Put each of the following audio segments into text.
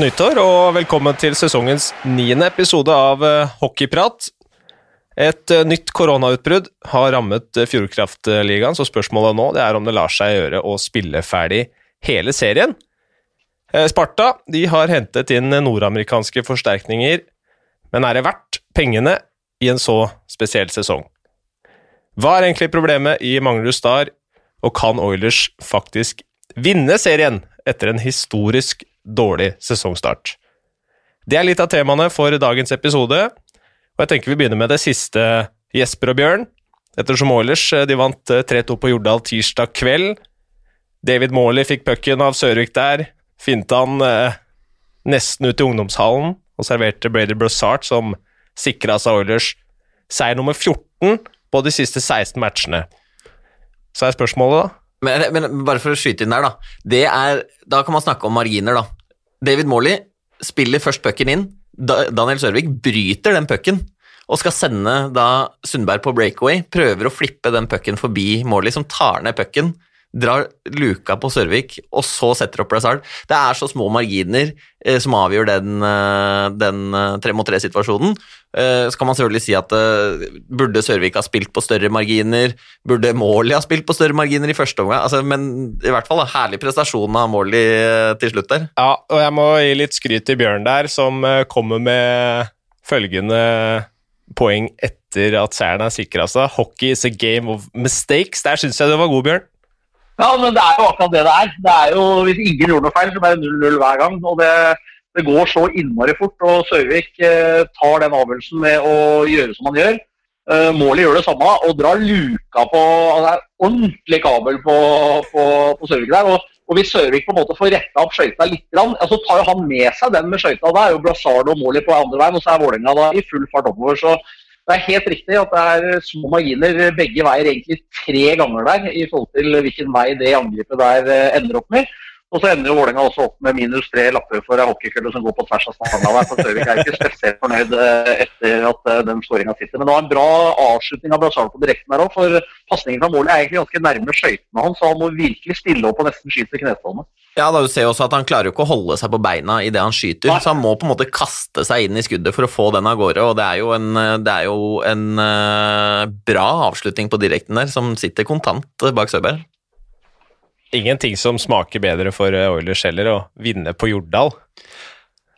Nyttår og velkommen til sesongens niende episode av eh, Hockeyprat. Et eh, nytt koronautbrudd har rammet eh, Fjordkraftligaen, så spørsmålet nå er om det lar seg gjøre å spille ferdig hele serien. Sparta har hentet inn nordamerikanske forsterkninger, men er det verdt pengene i en så spesiell sesong? Hva er egentlig problemet i Manglerud Star, og kan Oilers faktisk vinne serien etter en historisk dårlig sesongstart. Det er litt av temaene for dagens episode, og jeg tenker vi begynner med det siste, Jesper og Bjørn. Ettersom Oilers eh, de vant 3-2 eh, på Jordal tirsdag kveld. David Morley fikk pucken av Sørvik der, finte han eh, nesten ut i ungdomshallen og serverte Brady Brassart, som sikra seg Oilers seier nummer 14 på de siste 16 matchene. Så er spørsmålet, da men, men, bare for å skyte inn der, da. Er, da kan man snakke om marginer, da. David Morley spiller først pucken inn. Daniel Sørvik bryter den pucken og skal sende da Sundberg på breakaway. Prøver å flippe den pucken forbi Morley, som tar ned pucken drar luka på Sørvik, og så setter opp Brazard. Det er så små marginer eh, som avgjør den, eh, den eh, tre mot tre-situasjonen. Eh, så kan man selvfølgelig si at eh, burde Sørvik ha spilt på større marginer? Burde Måli ha spilt på større marginer i første omgang? Altså, men i hvert fall da, herlig prestasjon av Måli eh, til slutt der. Ja, og jeg må gi litt skryt til Bjørn der, som kommer med følgende poeng etter at seieren er sikra seg. Hockey is a game of mistakes. Der syns jeg du var god, Bjørn. Ja, men det er jo akkurat det det er. Det er jo, Hvis ingen gjorde noe feil, så ble det 0-0 hver gang. og det, det, går så innmari fort. og Sørvik eh, tar den avgjørelsen med å gjøre som han gjør. Eh, Målet gjør det samme og drar luka på altså, Det er ordentlig kabel på, på, på Sørvik der. og, og Hvis Sørvik på en måte får retta opp skøyta litt, så tar jo han med seg den med skøyta. Da er jo Brassard og Måli på andre veien, og så er Vålerenga i full fart oppover. så det er helt riktig at det er små marginer begge veier egentlig tre ganger der i forhold til hvilken vei det angrepet der eh, ender opp med. Og så ender jo Vålerenga også opp med minus tre lapper for ei hockeykølle som går på tvers av stranda der. For Søvik er ikke spesielt fornøyd eh, etter at eh, den skåringa sitter. Men det var en bra avslutning av Brassard på direkten her òg, for pasningen fra målet er egentlig ganske nærme skøytene hans, så han må virkelig stille opp og nesten skyte knestående. Ja, da Du ser også at han klarer jo ikke å holde seg på beina idet han skyter, så han må på en måte kaste seg inn i skuddet for å få den av gårde. og Det er jo en, er jo en uh, bra avslutning på direkten der, som sitter kontant bak Søberg ingenting som smaker bedre for eh, Oilers heller, å vinne på Jordal.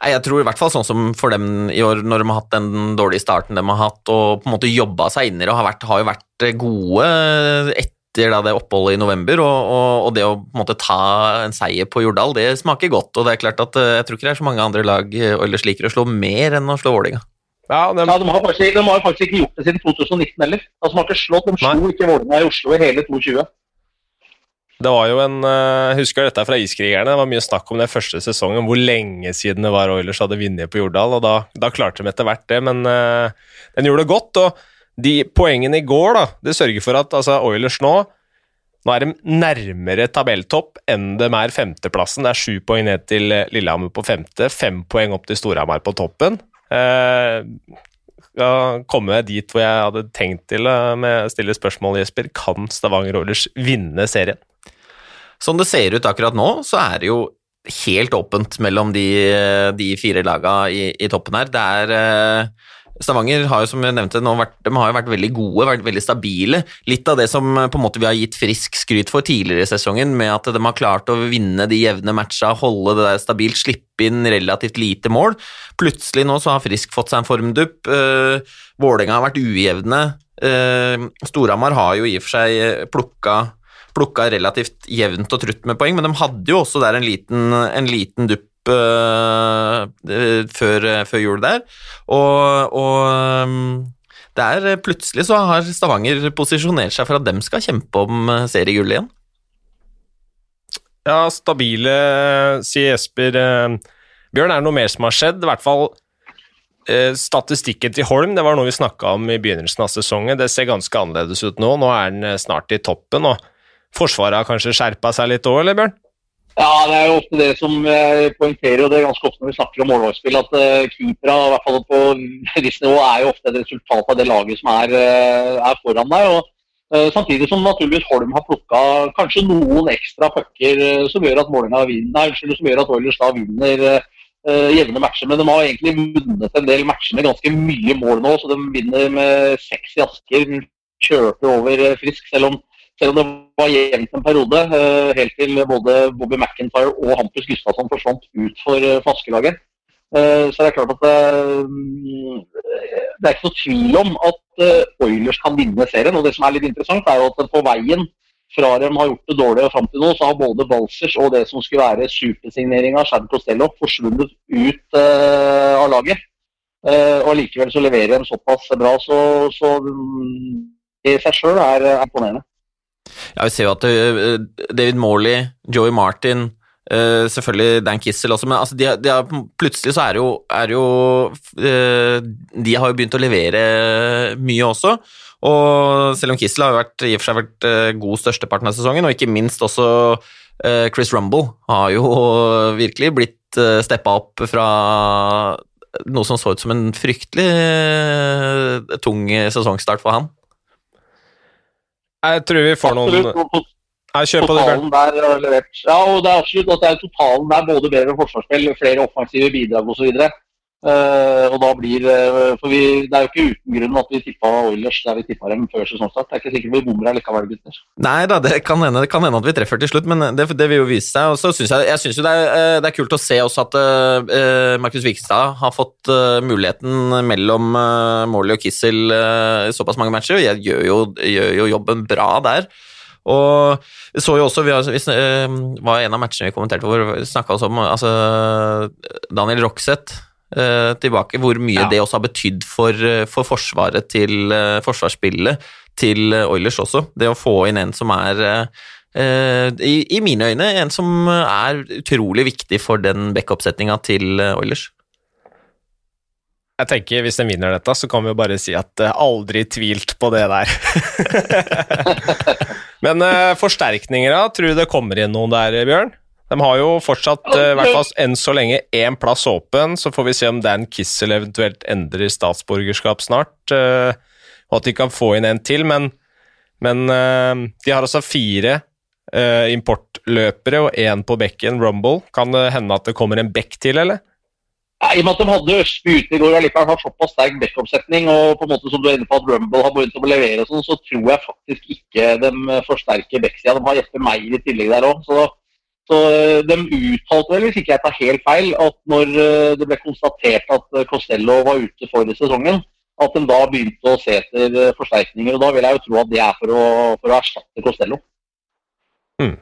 Jeg tror i hvert fall sånn som for dem i år, når de har hatt den dårlige starten de har hatt, og på en måte jobba seg inn i det, og har, vært, har jo vært gode gode etter da, det oppholdet i november. Og, og, og, det å på en måte ta en seier på Jordal, det smaker godt. Og det er klart at eh, jeg tror ikke det er så mange andre lag Oilers liker å slå mer enn å slå Vålerenga. Ja, de... ja, de, har faktisk, de har faktisk ikke gjort det siden 2019 heller. Altså, de har ikke slått, de slo ikke Vålerenga i Oslo i hele 2020. Det var jo en eh, Jeg husker dette fra Iskrigerne. Det var mye snakk om det første sesongen, hvor lenge siden det var Oilers hadde vunnet på Jordal. og Da, da klarte de etter hvert det, men den gjorde det godt. og de poengene i går da, det sørger for at altså, Oilers nå nå er de nærmere tabelltopp enn de er femteplassen. Det er sju poeng ned til Lillehammer på femte, fem poeng opp til Storhamar på toppen. Eh, skal komme dit hvor jeg hadde tenkt til å stille spørsmål, Jesper. Kan Stavanger Oilers vinne serien? Som det ser ut akkurat nå, så er det jo helt åpent mellom de, de fire laga i, i, toppen her. Det er eh, Stavanger har jo som jeg nevnte nå vært, de har jo vært veldig gode, vært veldig stabile. Litt av det som på en måte vi har gitt frisk skryt for tidligere i sesongen, med at de har klart å vinne de jevne matcha, holde det der stabilt, slippe inn relativt lite mål. Plutselig nå så har Frisk fått seg en formdupp. Uh, Vålerenga har vært ujevne. Uh, Storhamar har jo i og for seg plukka plukka relativt jevnt og trutt med poeng, men de hadde jo også der en liten, en liten dupp uh, før, før, jul der. Og, og um, det er plutselig så har Stavanger posisjonert seg for at dem skal kjempe om seriegullet igjen. Ja, stabile, sier Jesper. Bjørn, er det noe mer som har skjedd? I hvert fall statistikken til Holm, det var noe vi snakka om i begynnelsen av sesongen. Det ser ganske annerledes ut nå. Nå er den snart i toppen. og Forsvaret har kanskje skjerpa seg litt òg, eller Bjørn? Ja, det er jo ofte det som poengterer, og det er ganske ofte når vi snakker om målvaktspill, at uh, keepere, i hvert fall på visst nivå, er jo ofte et resultat av det laget som er, uh, er foran deg. og Samtidig som naturligvis Holm har plukka kanskje noen ekstra pucker som gjør at Målinga vinner, som gjør at Oilers da vinner uh, jevne matcher. Men de har egentlig vunnet en del matcher med ganske mye mål nå, så de vinner med seks i Asker. Kjørte over Frisk, selv om, selv om det var jevnt en periode. Uh, helt til både Bobby McIntyre og Hampus Gustavsson forsvant ut for, flaskelaget. Uh, så det er klart at det, det er ikke noe tvil om at Oilers kan vinne serien. Og det som er litt interessant, er jo at på veien fra de har gjort det dårlig fram til nå, så har både Balsers og det som skulle være supersigneringa av Shad Costello, forsvunnet ut av laget. Og likevel så leverer de såpass bra, så, så det i seg sjøl er imponerende. Ja, vi ser jo at uh, David Morley, Joey Martin Uh, selvfølgelig Dan Kissel også, men altså de, de har, plutselig så er jo, er jo uh, De har jo begynt å levere mye også. Og selv om Kissel har vært, i og for seg vært god størsteparten av sesongen, og ikke minst også Chris Rumble har jo virkelig blitt steppa opp fra noe som så ut som en fryktelig tung sesongstart for han. Jeg tror vi får noen jeg kjøper på der er levert. Ja, og det er absolutt at det er totalen der både bedre forsvarsspill, flere offensive bidrag osv. Uh, og da blir uh, For vi, det er jo ikke uten grunn at vi tippa Oilers der vi tippa dem før sesongstart. Det er ikke sikkert vi bommer likevel, gutter. Nei da, det kan, hende, det kan hende at vi treffer til slutt, men det, det vil jo vise seg. Og så syns jeg, jeg synes jo det er, eh, det er, kult å se også at uh, Markus Vikstad har fått muligheten mellom uh, Morley og Kissel i såpass mange matcher, og jeg gjør jo, gjør jo jobben bra der. Og vi så jo også, vi, vi uh, var en av matchene vi kommenterte hvor vi snakka om altså, Daniel Rokseth uh, tilbake, hvor mye ja. det også har betydd for, eh, for, forsvaret til uh, forsvarsspillet til Oilers også. Det å få inn en som er i, i, mine øyne en som er utrolig viktig for den backup-setninga til Oilers. Jeg tenker Hvis en vinner dette, så kan vi jo bare si at aldri tvilt på det der. Men uh, forsterkninger, da? Tror du det kommer inn noen der, Bjørn? De har jo fortsatt, uh, i hvert fall enn så lenge, én plass åpen. Så får vi se om Dan Kissel eventuelt endrer statsborgerskap snart, uh, og at de kan få inn en til. Men, men de har altså fire importløpere og én på bekken, Rumble. Kan det hende at det kommer en bekk til, eller? Ja, I og med at de hadde Østby ute i går og har såpass sterk backup-setning, og på en måte som du er inne på at Rumble har begynt å levere, sånn, så tror jeg faktisk ikke de forsterker backsida. De har Jesper Meyer i tillegg der òg. Så, så, eh, de uttalte vel, hvis ikke jeg tar helt feil, at når eh, det ble konstatert at eh, Costello var ute for sesongen, at de da begynte å se etter forsterkninger. og Da vil jeg jo tro at det er for å, for å erstatte Costello. Mm.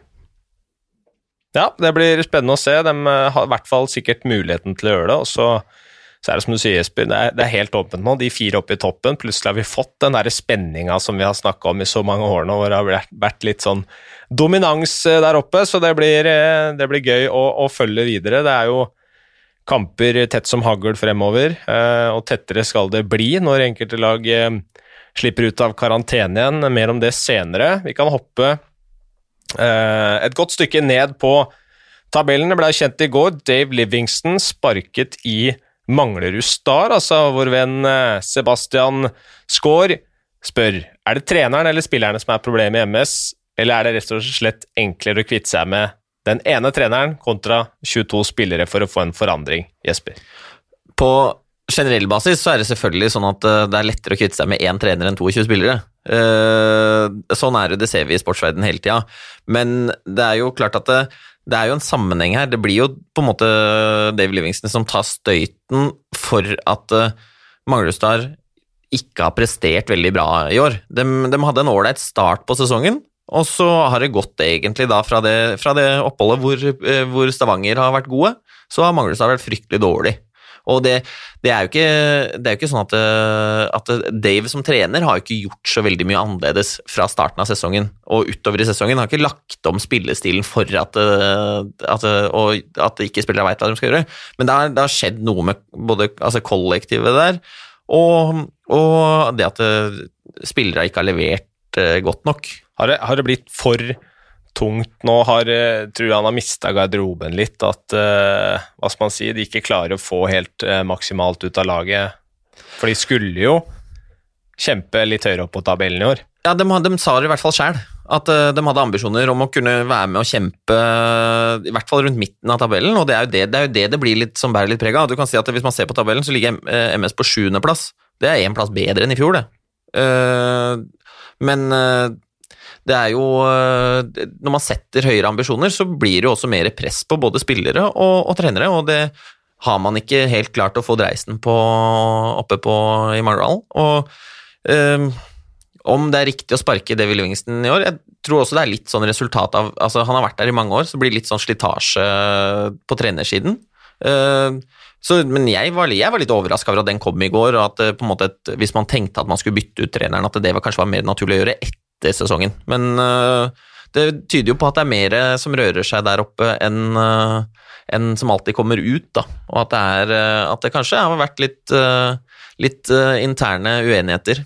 Ja, det blir spennende å se. De har i hvert fall sikkert muligheten til å gjøre det. og så, så er det som du sier, Jesper, det er, det er helt åpent nå. De fire oppe i toppen. Plutselig har vi fått den spenninga som vi har snakka om i så mange år nå, hvor det har vært litt sånn dominans eh, der oppe. Så det blir, eh, det blir gøy å, å, følge videre. Det er jo kamper tett som hagl fremover, og tettere skal det bli når enkelte lag slipper ut av karantene igjen. Mer om det senere. Vi kan hoppe Eh, et godt stykke ned på tabellen. Det ble kjent i går. Dave Livingston sparket i Manglerud Star, altså vår venn eh, Sebastian Skaar spør er det treneren eller spillerne som er problemet i MS, eller er det rett og slett enklere å kvitte seg med den ene treneren kontra 22 spillere for å få en forandring, Jesper? På generell basis så er det selvfølgelig sånn at eh, det er lettere å kvitte seg med én trener enn 22 spillere. Uh, sånn er det, det ser vi i sportsverdenen hele tida. Men det er jo klart at det, det, er jo en sammenheng her. Det blir jo på en måte Dave Livingston som tar støyten for at uh, Manglerudstad ikke har prestert veldig bra i år. De, de hadde en ålreit start på sesongen, og så har det gått egentlig da fra det, fra det oppholdet hvor, uh, hvor, Stavanger har vært gode, så har Manglerudstad vært fryktelig dårlig. Og det, det, er jo ikke, det er jo ikke sånn at, eh, at, Dave som trener har ikke gjort så veldig mye annerledes fra starten av sesongen og utover i sesongen. Han har ikke lagt om spillestilen for at, eh, at, og at ikke spillere veit hva de skal gjøre. Men det har, det har skjedd noe med både altså kollektivet der og, og det at eh, spillere ikke har levert godt nok. Har det, har det blitt for tungt nå. Har, eh, tror han har mista garderoben litt. At uh, hva skal man si, de ikke klarer å få helt uh, maksimalt ut av laget. For de skulle jo kjempe litt høyere opp på tabellen i år. Ja, de, de sa det i hvert fall sjøl. At de hadde ambisjoner om å kunne være med og kjempe, i hvert fall rundt midten av tabellen, og det er jo det det, jo det, det blir litt, som bærer litt preg av. Du kan si at Hvis man ser på tabellen, så ligger MS på sjuendeplass. Det er én plass bedre enn i fjor, det. Men det er jo Når man setter høyere ambisjoner, så blir det jo også mer press på både spillere og, og trenere, og det har man ikke helt klart å få dreisen på oppe på i Marendal. Og um, om det er riktig å sparke Davy Livingston i år Jeg tror også det er litt sånn resultat av altså Han har vært der i mange år, så det blir litt sånn slitasje på trenersiden. Uh, så, men jeg var, jeg var litt overraska over at den kom i går, og at en måte hvis man tenkte at man skulle bytte ut treneren, at det var, kanskje var mer naturlig å gjøre etter sesongen. Men uh, det tyder jo på at det er mer som rører seg der oppe enn uh, enn som alltid kommer ut, da. Og at det, er, eh, at det kanskje har vært litt, eh, litt eh, interne uenigheter.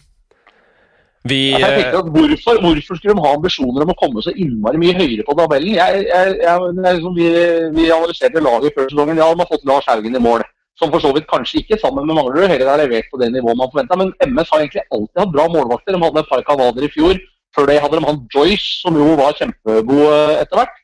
Vi, jeg tenker at hvorfor, hvorfor, skulle de ha ambisjoner om å komme så innmari mye høyere på tabellen? Jeg, jeg, jeg, liksom, vi, vi, analyserte laget før sesongen. Ja, de har fått Lars Haugen i mål. Som for så vidt kanskje ikke sammen med Manglerud heller har levert på det nivået man forventa. Men MS har egentlig alltid hatt bra målvakter. De hadde et par kanader i fjor. Før det hadde de han Joyce, som jo var kjempegod etter hvert.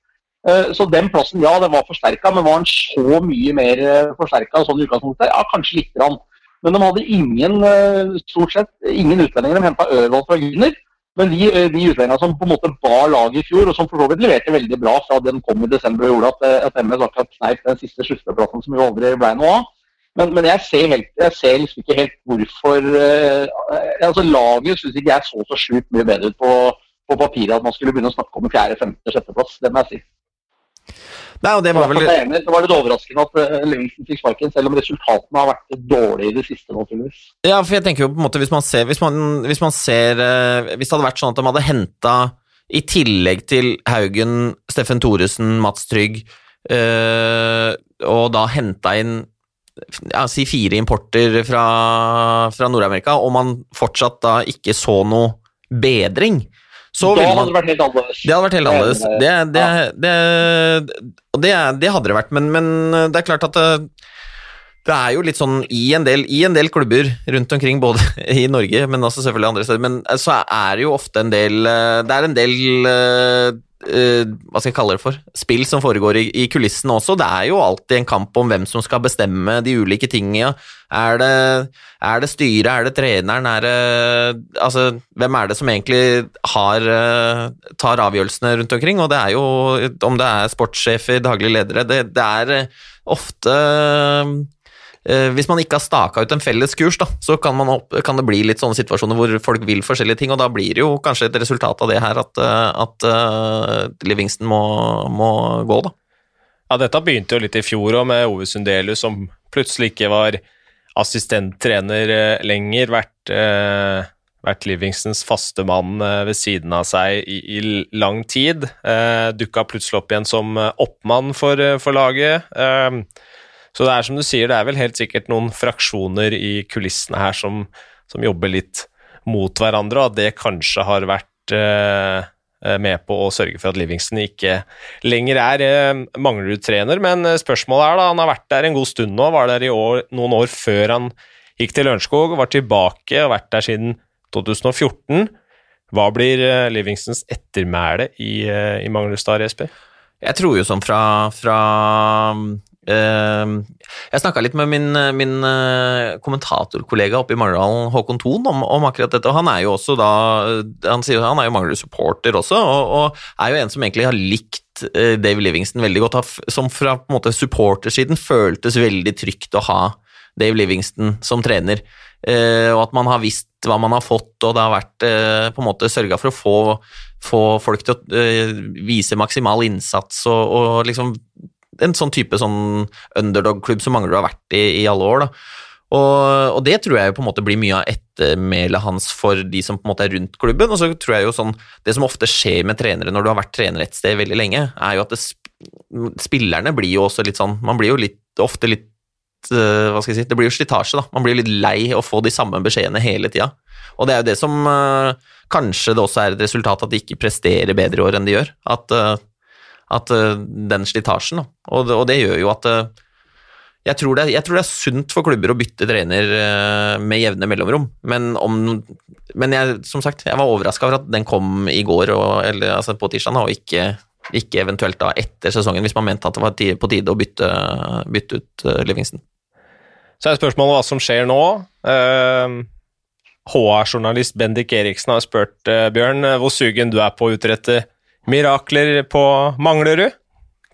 Eh, så den plassen, ja, den var forsterka, men var den så mye mer eh, forsterka sånn i utgangspunktet? Ja, kanskje lite grann. Men de hadde ingen, eh, stort sett, ingen utlendinger. De henta Ørvold fra Gunner. Men de, de utlendingene som på en måte bar laget i fjor, og som for så vidt leverte veldig bra fra den kom i desember og gjorde at, at MS akkurat kneip den siste sluttplassen som jo aldri ble noe av. Men, men jeg, ser helt, jeg, ser liksom ikke helt hvorfor uh, altså Laget syns ikke jeg så så sjukt mye bedre ut på, på papiret at man skulle begynne å snakke om fjerde, femte, sjetteplass. Det må jeg si. Nei, og det var vel... Det var litt overraskende at uh, Livingston fikk sparken, selv om resultatene har vært dårlige i det siste. naturligvis. Ja, for jeg tenker jo på en måte, hvis man ser Hvis, man, hvis, man ser, uh, hvis det hadde vært sånn at de hadde henta, i tillegg til Haugen, Steffen Thoresen, Mats Trygg, uh, og da henta inn ja, si fire importer fra, fra Nord-Amerika, og man fortsatt da ikke så noe bedring, så da hadde det vært helt annerledes. Det hadde vært helt annerledes. Det, det, det, det hadde det vært, men, men, det er klart at det, er jo litt sånn i en, del, i en del klubber rundt omkring, både i Norge, men også selvfølgelig andre steder, men så er det jo ofte en del Det er en del uh, hva skal jeg kalle det for, spill som foregår i, i, kulissene også. Det er jo alltid en kamp om hvem som skal bestemme de ulike tingene. Er det, er det styret, er det treneren, er det Altså, hvem er det som egentlig har uh, tar avgjørelsene rundt omkring? Og det er jo, om det er sportssjefer, daglige ledere, det, det er ofte Eh, hvis man ikke har staka ut en felles kurs, da, så kan, opp, kan, det bli litt sånne situasjoner hvor folk vil forskjellige ting, og da blir det jo kanskje et resultat av det her at, eh, at uh, Livingston må, må, gå, da. Ja, dette begynte jo litt i fjor òg, med Ove Sundelius som plutselig ikke var assistenttrener lenger, vært, uh, vært Livingstons faste mann ved siden av seg i, i lang tid. Uh, Dukka plutselig opp igjen som oppmann for, for laget. Uh, så det er som du sier, det er vel helt sikkert noen fraksjoner i kulissene her som, som jobber litt mot hverandre, og at det kanskje har vært eh, med på å sørge for at Livingston ikke lenger er eh, Manglerud-trener. Men eh, spørsmålet er da, han har vært der en god stund nå, var der i år, noen år før han gikk til Lørenskog, var tilbake og vært der siden 2014. Hva blir eh, Livingstons ettermæle i, eh, i Manglerudstad, Jesper? Jeg tror jo sånn fra, fra jeg snakka litt med min, min eh, kommentatorkollega oppe i Mangerdalen, Håkon Thon, om, om, akkurat dette. og Han er jo også da Han sier han er jo Manglerud-supporter også, og, og, er jo en som egentlig har likt eh, Dave Livingston veldig godt. Som fra på en måte supportersiden føltes veldig trygt å ha Dave Livingston som trener. Eh, og at man har visst hva man har fått, og det har vært på en måte sørga for å få, få folk til å vise maksimal innsats og, og liksom en sånn type sånn underdog-klubb som Manglerud har vært i i alle år. da. Og, og, det tror jeg jo på en måte blir mye av ettermælet hans for de som på en måte er rundt klubben. Og så tror jeg jo sånn, Det som ofte skjer med trenere når du har vært trener et sted veldig lenge, er jo at det, spillerne blir jo også litt sånn Man blir jo litt, ofte litt uh, Hva skal jeg si Det blir jo slitasje, da. Man blir litt lei å få de samme beskjedene hele tida. Og det er jo det som uh, Kanskje det også er et resultat at de ikke presterer bedre i år enn de gjør. At uh, at uh, den slitasjen, og, og, det gjør jo at uh, jeg tror, det, jeg tror, det, er sunt for klubber å bytte trener uh, med jevne mellomrom, men, om, men jeg, som sagt, jeg var overraska over at den kom i går, og, eller, altså på tirsdag, og ikke, ikke, eventuelt da etter sesongen, hvis man mente at det var på tide å bytte, bytte ut Livingston. Så er spørsmålet hva som skjer nå. Uh, HR-journalist Bendik Eriksen har spurt Bjørn hvor sugen du er på å utrette mirakler på Manglerud?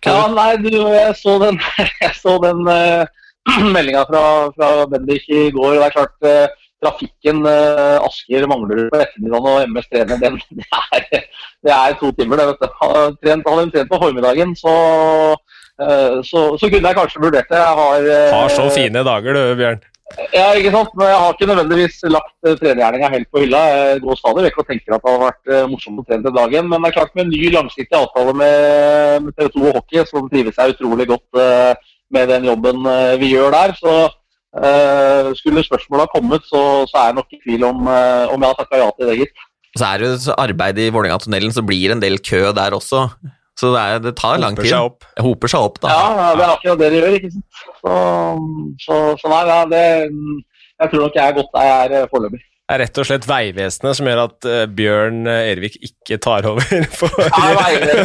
Ja, nei, du, jeg så den, jeg så den uh, meldinga fra, fra Bendik i går. det er klart uh, Trafikken uh, Asker Manglerud på ettermiddagen og MS trener, den, det, er, det er to timer. det vet du. Har trent, trent på formiddagen, så, uh, så, så, kunne jeg kanskje vurdert det. Jeg har, har så fine dager du, Bjørn. Ja, ikke sant. Men jeg har ikke nødvendigvis lagt uh, trenergjerninga helt på hylla. Jeg går stadig vekk og tenker at det har vært uh, morsomt å trene til dagen. Men det er klart med en ny langsiktig avtale med, TV 2 og hockey, som trives seg utrolig godt uh, med den jobben vi gjør der, så skulle spørsmålet ha kommet, så, så, er jeg nok i tvil om, om jeg har takka ja til det, gitt. Så er det arbeid i Vålerenga-tunnelen, så blir det en del kø der også. Så det, er, det tar lang tid. Seg opp. Det hoper seg opp, da. Ja, det er akkurat det det gjør. ikke sant. Så, så, så nei, ja, det, jeg tror nok jeg er godt der jeg er foreløpig. Det er rett og slett Vegvesenet som gjør at uh, Bjørn uh, Ervik ikke tar over for, ja,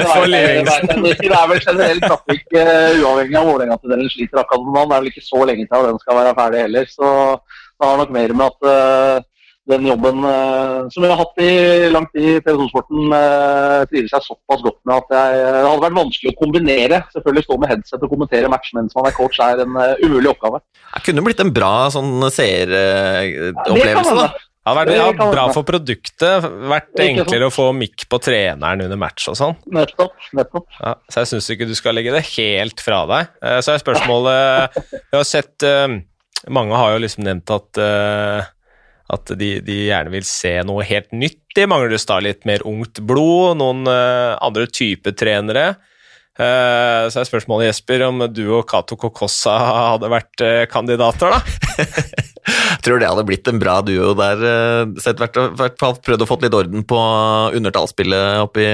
for Livingston. Det er vel generell trafikk, uavhengig av Vålerenga-tunnelen sliter akkurat nå. Det er vel ikke så lenge til den skal være ferdig heller. Så det har nok mer med at den jobben uh, som jeg har hatt i lang tid i TV 2-sporten, uh, trives jeg såpass godt med at jeg, det hadde vært vanskelig å kombinere. Selvfølgelig stå med headset og kommentere match mens man er coach er en umulig oppgave. Det kunne blitt en bra sånn seeropplevelse, da. Det hadde vært bra for produktet. Vært enklere å få mikk på treneren under match og sånn. Nettopp. nettopp. Ja, så jeg syns ikke du skal legge det helt fra deg. Så er spørsmålet Vi har sett Mange har jo liksom nevnt at at de, de, gjerne vil se noe helt nytt i da Litt mer ungt blod, noen uh, andre typer trenere. Uh, så er spørsmålet, Jesper, om du og Cato Kokossa hadde vært uh, kandidater, da? Jeg tror det hadde blitt en bra duo der. Sett hvert, hvert fall prøvd å få litt orden på undertallsspillet oppi,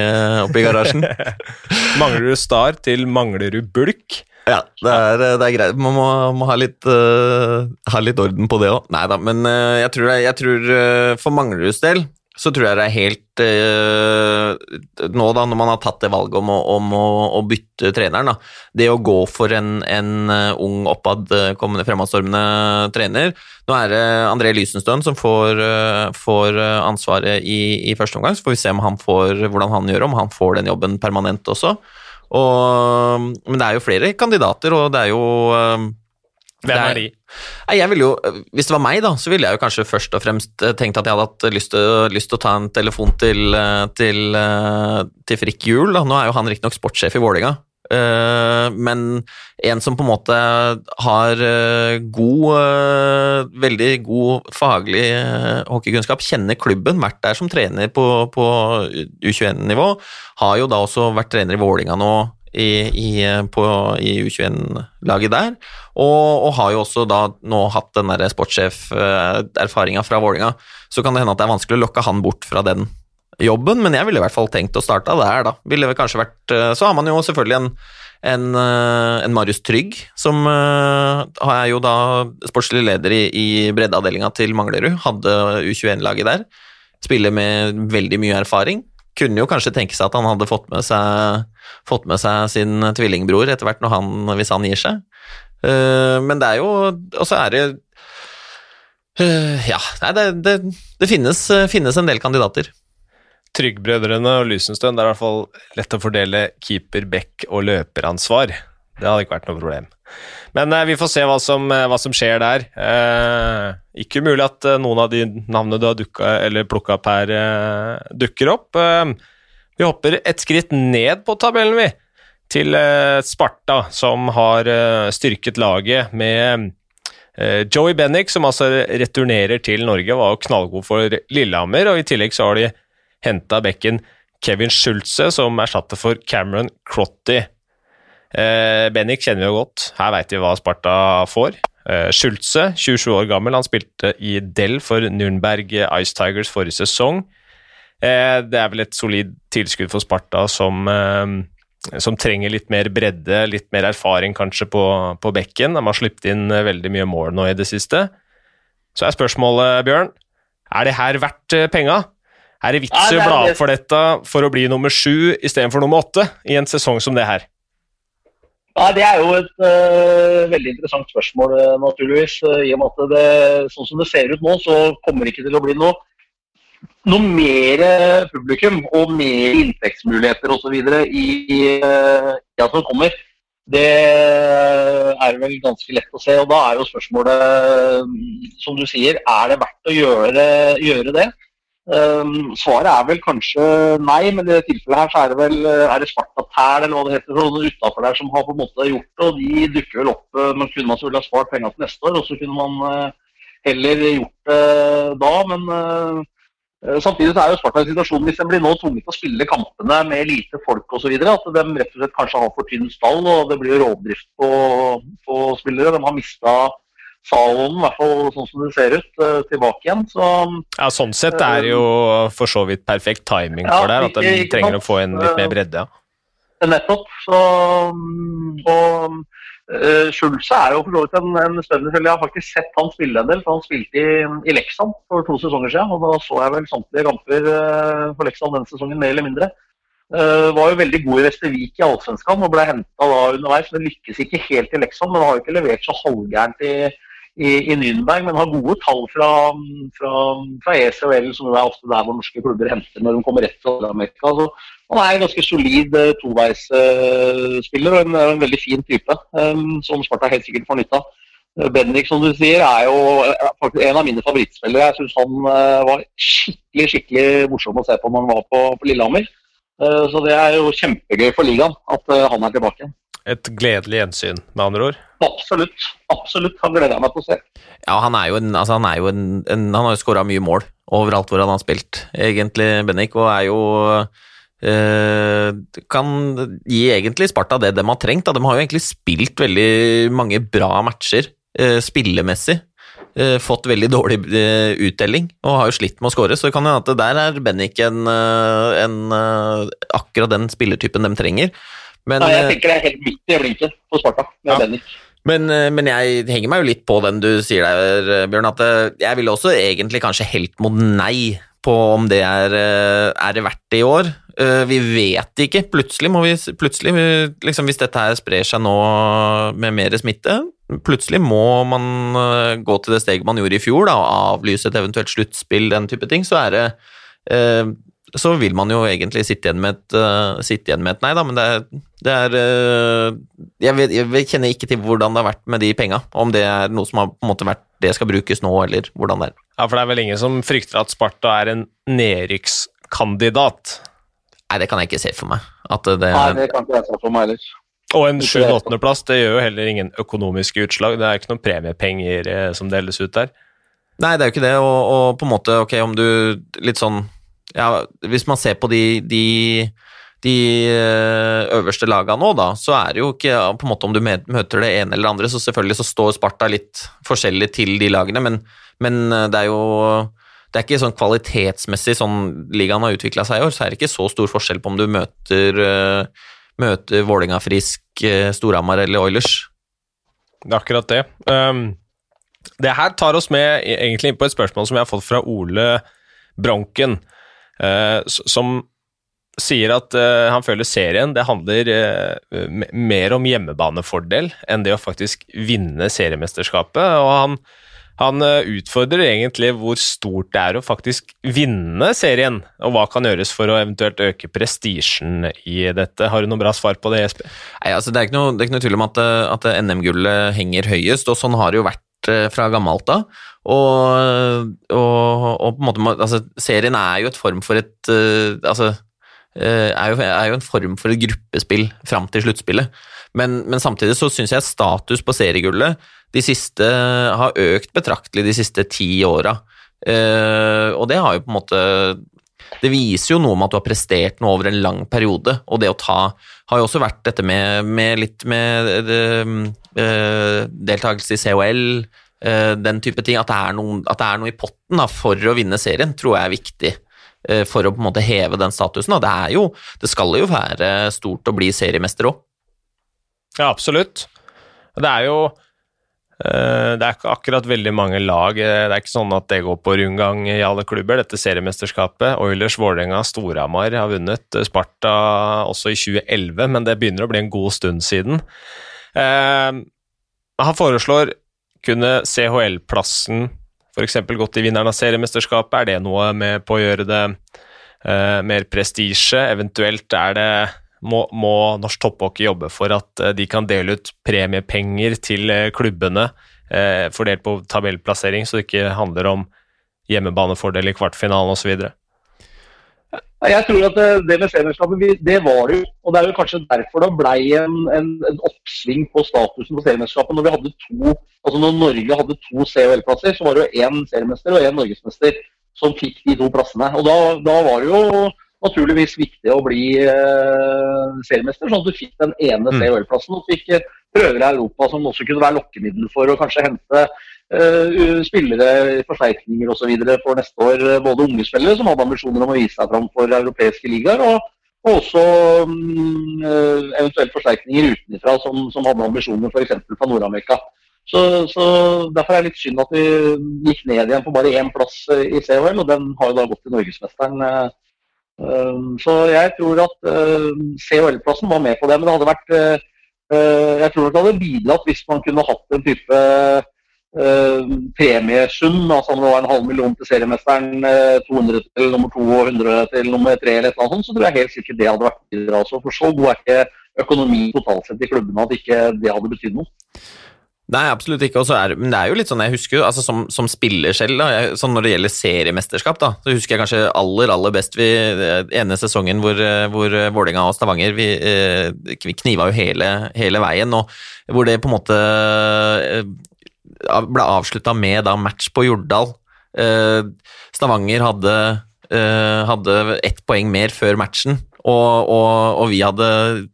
oppi garasjen. mangler du Star til mangler du Bulk. Ja, det er, det er, greit. Man må, må ha, litt, uh, ha, litt, orden på det òg. Nei da, men uh, jeg tror, jeg tror uh, for Mangleruds del så tror jeg det er helt Nå, da, når man har tatt det valget om å, om å, å bytte treneren, da, det å gå for en, en ung, oppadkommende, fremadstormende trener Nå er det André Lysenstøen som får, får ansvaret i, i, første omgang, så får vi se om han får, hvordan han gjør om han får den jobben permanent også. Og, men det er jo flere kandidater, og det er jo um, Hvem er de? Jeg ville jo, Hvis det var meg, da, så ville jeg jo kanskje først og fremst eh, tenkt at jeg hadde hatt lyst til, å ta en telefon til, eh, til, eh, til Frikk Juel. Nå er jo han riktignok sportssjef i Vålerenga, Eh, men en som på en måte har eh, god eh, Veldig god faglig hockeykunnskap, kjenner klubben, vært der som trener på, på U21-nivå. Har jo da også vært trener i Vålinga nå i, i, i U21-laget der. Og, og, har jo også da nå hatt den sportssjef-erfaringa fra Vålinga. Så kan det hende at det er vanskelig å lokke han bort fra den jobben, men jeg ville i hvert fall tenkt å starte der, da. Ville vel kanskje vært eh, Så har man jo selvfølgelig en, en, eh, en Marius Trygg, som er jo da sportslig leder i, i breddeavdelinga til Manglerud. Hadde U21-laget der. Spiller med veldig mye erfaring. Kunne jo kanskje tenke seg at han hadde fått med seg, fått med seg sin tvillingbror etter hvert, han, hvis han gir seg. Men det er jo Og så er det Ja, det, det, det finnes, finnes en del kandidater. Tryggbrødrene og Lysenstøen, det er i hvert fall lett å fordele keeper, back og løperansvar. Det hadde ikke vært noe problem. Men eh, vi får se hva som, eh, hva som skjer der. Eh, ikke umulig at eh, noen av de navnene du har dukka, eller plukka opp her, eh, dukker opp. Eh, vi hopper et skritt ned på tabellen, vi. Til Sparta, som har styrket laget med Joey Bennick, som altså returnerer til Norge, var jo knallgod for Lillehammer. Og i tillegg så har de henta bekken Kevin Schulze, som erstatter for Cameron Crotty. Eh, Bennik kjenner vi jo godt, her veit vi hva Sparta får. Eh, Schulze, 27 år gammel, han spilte i Del for Nürnberg Ice Tigers forrige sesong. Eh, det er vel et solid tilskudd for Sparta som, eh, som trenger litt mer bredde, litt mer erfaring kanskje på, på bekken. De har sluppet inn eh, veldig mye mål nå i det siste. Så er spørsmålet, Bjørn, er det her verdt eh, Er det vits i å bla opp for dette for å bli nummer sju istedenfor nummer åtte i en sesong som det her? Ja, Det er jo et uh, veldig interessant spørsmål, naturligvis. I og med at det, sånn som det ser ut nå, så kommer det ikke til å bli noe noe mer publikum og mer inntektsmuligheter osv. i, i tida som kommer, det er vel ganske lett å se. og Da er jo spørsmålet, som du sier, er det verdt å gjøre, gjøre det? Um, svaret er vel kanskje nei, men i dette tilfellet her så er det vel er det Spartatæl eller hva det heter, sånn utafor der som har på en måte gjort det. og De dukker vel opp. Men kunne man selvfølgelig ha spart penger til neste år, og så kunne man heller gjort det da. Men Eh, samtidig så er jo Sparta i situasjonen hvis de blir nå tvunget til å spille kampene med lite folk osv. At de rett og slett kanskje har for tynn stall og det blir rovdrift på, på spillere. De har mista Salonen, i hvert fall sånn som det ser ut, eh, tilbake igjen. Så, ja, Sånn sett er det jo for så vidt perfekt timing for ja, det, at de trenger å få en litt mer bredde. Ja. Nettopp. Så, og Uh, Schulze er jo for så vidt en, en spennende spiller. Jeg har faktisk sett han spille en del, for han spilte i, i Leksand for to sesonger siden. og Da så jeg vel samtlige kamper uh, for Leksand den sesongen, mer eller mindre. Uh, var jo veldig god i Vestervik i Allsvenskan og ble henta underveis. Men lykkes ikke helt i Leksand, men har jo ikke levert så halvgærent i, i, i Nürnberg. Men har gode tall fra, fra, fra ECHL, som er ofte der hvor norske klubber henter når de kommer rett fra Amerika. Så han er en ganske solid uh, toveisspiller uh, og en, en, veldig fin type, um, som Sparta helt sikkert får nytte av. Bendik, som du sier, er jo faktisk en av mine favorittspillere. Jeg syns han var skikkelig skikkelig morsom å se på når han var på, på Lillehammer. Så det er jo kjempegøy for ligaen at han er tilbake igjen. Et gledelig gjensyn, med andre ord? Absolutt. absolutt. Han gleder jeg meg til å se. Ja, Han er jo en, altså han, er jo en, en, han har jo skåra mye mål overalt hvor han har spilt, egentlig, Bennik, og er jo Uh, kan gi egentlig Sparta det de har trengt. Da. De har jo egentlig spilt veldig mange bra matcher uh, spillemessig. Uh, fått veldig dårlig uttelling og har jo slitt med å skåre, så det kan hende at der er Bennik en, en, akkurat den spillertypen de trenger. Men, Nei, jeg tenker det er helt midt i blinken på Sparta med ja. Men, men, jeg henger meg jo litt på den du sier der, Bjørn, at jeg ville også egentlig kanskje helt mot nei på om det er, er det verdt det i år. Eh, vi vet ikke. Plutselig må vi plutselig, liksom Hvis dette her sprer seg nå med mer smitte, plutselig må man eh, gå til det steget man gjorde i fjor, da, og avlyse et eventuelt sluttspill, den type ting, så er det eh, så vil man jo egentlig sitte igjen med et, sitte igjen med et nei, da, men det er, det er jeg, vet, jeg, kjenner ikke til hvordan det har vært med de penga, om det er noe som har på en måte vært det skal brukes nå, eller hvordan det er. Ja, for det er vel ingen som frykter at Sparta er en nedrykkskandidat? Nei, det kan jeg ikke se for meg. Det, Nei, det kan ikke jeg se for meg heller. Og en 7.-8.-plass det gjør jo heller ingen økonomiske utslag. Det er ikke noen premiepenger eh, som deles ut der. Nei, det er jo ikke det, og, og, på en måte, ok, om du litt sånn Ja, hvis man ser på de, de, de eh, øverste lagene nå, da, så er det jo ikke på en måte om du møter det ene eller andre, så selvfølgelig så står Sparta litt forskjellig til de lagene, men, men eh, det er jo det er ikke sånn kvalitetsmessig sånn ligaen har utvikla seg i år, så er det ikke så stor forskjell på om du møter, uh, møter Vålinga Frisk, Storhamar eller Oilers. Det er akkurat det. Um, det her tar oss med egentlig inn på et spørsmål som vi har fått fra Ole Bronken, som sier at uh, han føler serien det handler uh, mer om hjemmebanefordel enn det å faktisk vinne seriemesterskapet. og han han eh, utfordrer egentlig hvor stort det er å faktisk vinne serien, og hva kan gjøres for å eventuelt øke prestisjen i dette. Har du noe bra svar på det, Jesper? Nei, altså Det er ikke noe, er ikke noe tvil om at, eh, at NM-gullet henger høyest, og sånn har det jo vært eh, fra gammelt av. Og, og, og, på en måte, altså, serien er jo et form for et uh, altså, er jo, er jo, en form for et gruppespill fram til sluttspillet. Men, men, samtidig så syns jeg status på seriegullet de siste, har økt betraktelig de siste ti åra. Uh, og det har jo på en måte Det viser jo noe om at du har prestert noe over en lang periode. Og det å ta har jo også vært dette med, med litt med uh, deltakelse i COL, den type ting. At det er noe, det er noe i potten da, for å vinne serien, tror jeg er viktig. eh, for å på en måte heve den statusen. Og Det, er jo, det skal jo være stort å bli seriemester òg. Ja, absolutt. Det er jo eh, det er ikke akkurat veldig mange lag. Det er ikke sånn at det går på rundgang i alle klubber, dette seriemesterskapet. Oilers, Vålerenga, Storhamar har vunnet. Sparta også i 2011, men det begynner å bli en god stund siden. Han foreslår kunne CHL-plassen f.eks. gått i vinneren av seriemesterskapet? Er det noe med på å gjøre det uh, mer prestisje? Eventuelt er det må, må norsk topphockey jobbe for at uh, de kan dele ut premiepenger til uh, klubbene, fordelt på tabellplassering, så det ikke handler om hjemmebanefordel i kvartfinalen osv.? Jeg tror at det, det med seriemesterskapet, det var det jo. Og det er jo kanskje derfor det ble en, en, en oppsving på statusen på seriemesterskapet. Når vi hadde to, altså når Norge hadde to COL-plasser, så var det jo én seriemester og én norgesmester som fikk de to plassene. Og da, da var det jo naturligvis viktig å bli eh, seriemester, sånn at du fikk den ene mm. CHL-plassen og fikk prøver i Europa som også kunne være lokkemiddel for å kanskje hente spillere, forsterkninger osv. for neste år. Både unge spillere som hadde ambisjoner om å vise seg fram for europeiske ligaer, og, og også um, eventuelt forsterkninger utenfra som, som hadde ambisjoner f.eks. fra Nord-Amerika. Så, så, Derfor er det litt synd at vi gikk ned igjen på bare én plass i CHL, og den har jo da gått til norgesmesteren. Så jeg tror at CHL-plassen var med på det. Men det hadde vært Jeg tror nok det hadde bidratt hvis man kunne hatt en type Uh, premiesum. altså Om det var en halv million til seriemesteren, uh, 200 til nummer to og 100 til nummer tre, eller et eller annet så tror jeg helt sikkert det hadde vært videre. Altså. For så god er ikke økonomi totalt sett i klubbene at ikke det hadde betydd noe. Nei, absolutt ikke. Er, men det er jo litt sånn, jeg husker altså som, som spiller selv, da, jeg, sånn når det gjelder seriemesterskap, da, så husker jeg kanskje aller aller best vi, ene sesongen hvor, hvor Vålerenga og Stavanger vi, eh, vi kniva jo hele, hele veien, og hvor det på en måte ble avslutta med da match på Jordal. Eh, Stavanger hadde, eh, hadde ett poeng mer før matchen, og, og, og vi hadde,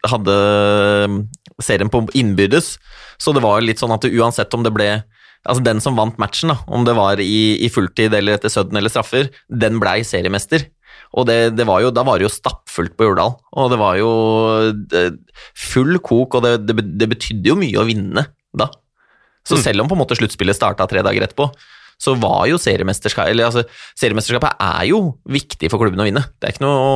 hadde, serien på innbyrdes. Så det var litt sånn at uansett om det ble Altså Den som vant matchen, da, om det var i, i fulltid eller etter sudden eller straffer, den blei seriemester. Og det, det, var jo, da var det jo stappfullt på Jordal, og det var jo full kok, og det, det, det betydde jo mye å vinne da. Så mm. selv om på en måte sluttspillet starta tre dager etterpå, så var jo seriemesterskapet eller altså, Seriemesterskapet er jo viktig for klubben å vinne. Det er ikke noe å,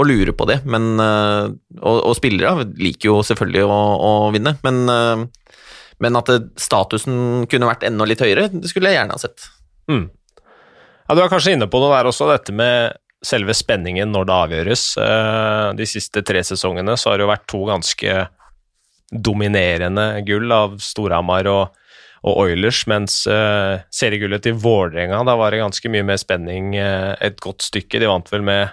å lure på det, men uh, og, og, spillere liker jo selvfølgelig å, å vinne, men, uh, men at det, statusen kunne vært enda litt høyere, det skulle jeg gjerne ha sett. Mm. Ja, Du er kanskje inne på noe der også, dette med selve spenningen når det avgjøres. Uh, de siste tre sesongene så har det jo vært to ganske dominerende gull av Storhamar og, og, Oilers, mens uh, seriegullet til Vålerenga, da var det ganske mye mer spenning uh, et godt stykke. De vant vel med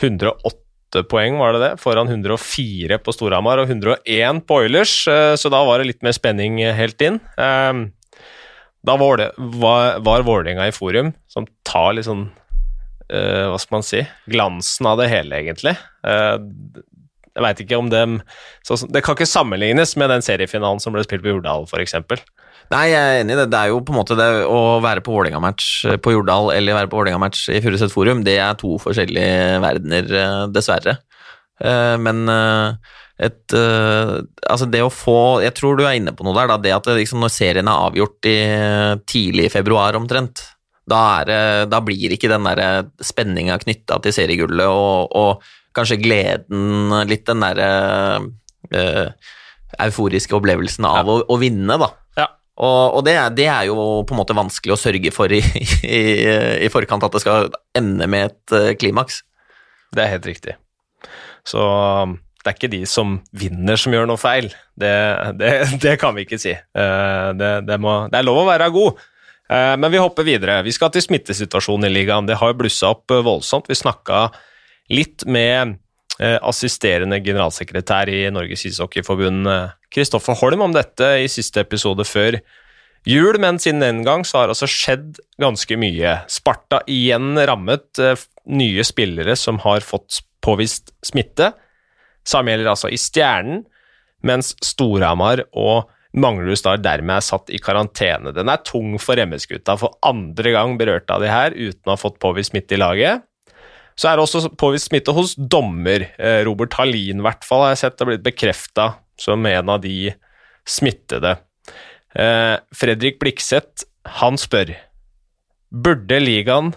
108 poeng, var det det, foran 104 på Storhamar og 101 på Oilers, uh, så da var det litt mer spenning helt inn. da var, det, var, var Vålerenga i forum, som tar litt sånn hva skal man si, glansen av det hele, egentlig. Jeg veit ikke om dem så, Det kan ikke sammenlignes med den seriefinalen som ble spilt på Jordal, f.eks. Nei, jeg er enig i det. Det er jo på en måte det å være på Vålerenga-match eh, på Jordal eller være på Vålerenga-match i Furuset Forum, det er to forskjellige verdener, eh, dessverre. Eh, men et Altså, det å få Jeg tror du er inne på noe der, da. Det at liksom, når serien er avgjort i tidlig i februar omtrent, da, er, da blir ikke den der spenninga knytta til seriegullet og, og kanskje gleden, litt den derre uh, euforiske opplevelsen av ja. å, å, vinne, da. Ja. Og, og det, det, er jo på en måte vanskelig å sørge for i, i, i forkant, at det skal ende med et uh, klimaks. Det er helt riktig. Så um, det er ikke de som vinner som gjør noe feil. Det, det, det kan vi ikke si. Uh, det, må, det, er lov å være god. Men vi hopper videre. Vi skal til smittesituasjonen i ligaen. Det har blussa opp voldsomt. Vi snakka litt med eh, assisterende generalsekretær i Norges ishockeyforbund, Kristoffer Holm, om dette i siste episode før jul, men siden den gang så har altså skjedd ganske mye. Sparta igjen rammet eh, nye spillere som har fått påvist smitte. Samme gjelder altså i Stjernen, mens Storhamar og Manglerud Star dermed er satt i karantene. Den er tung for MS-gutta. For andre gang berørt av de her uten å ha fått påvist smitte i laget. Så er det også påvist smitte hos dommer. Eh, Robert Hallin i hvert fall har jeg sett har blitt bekrefta som en av de smittede. Eh, Fredrik Blikseth, han spør Burde ligaen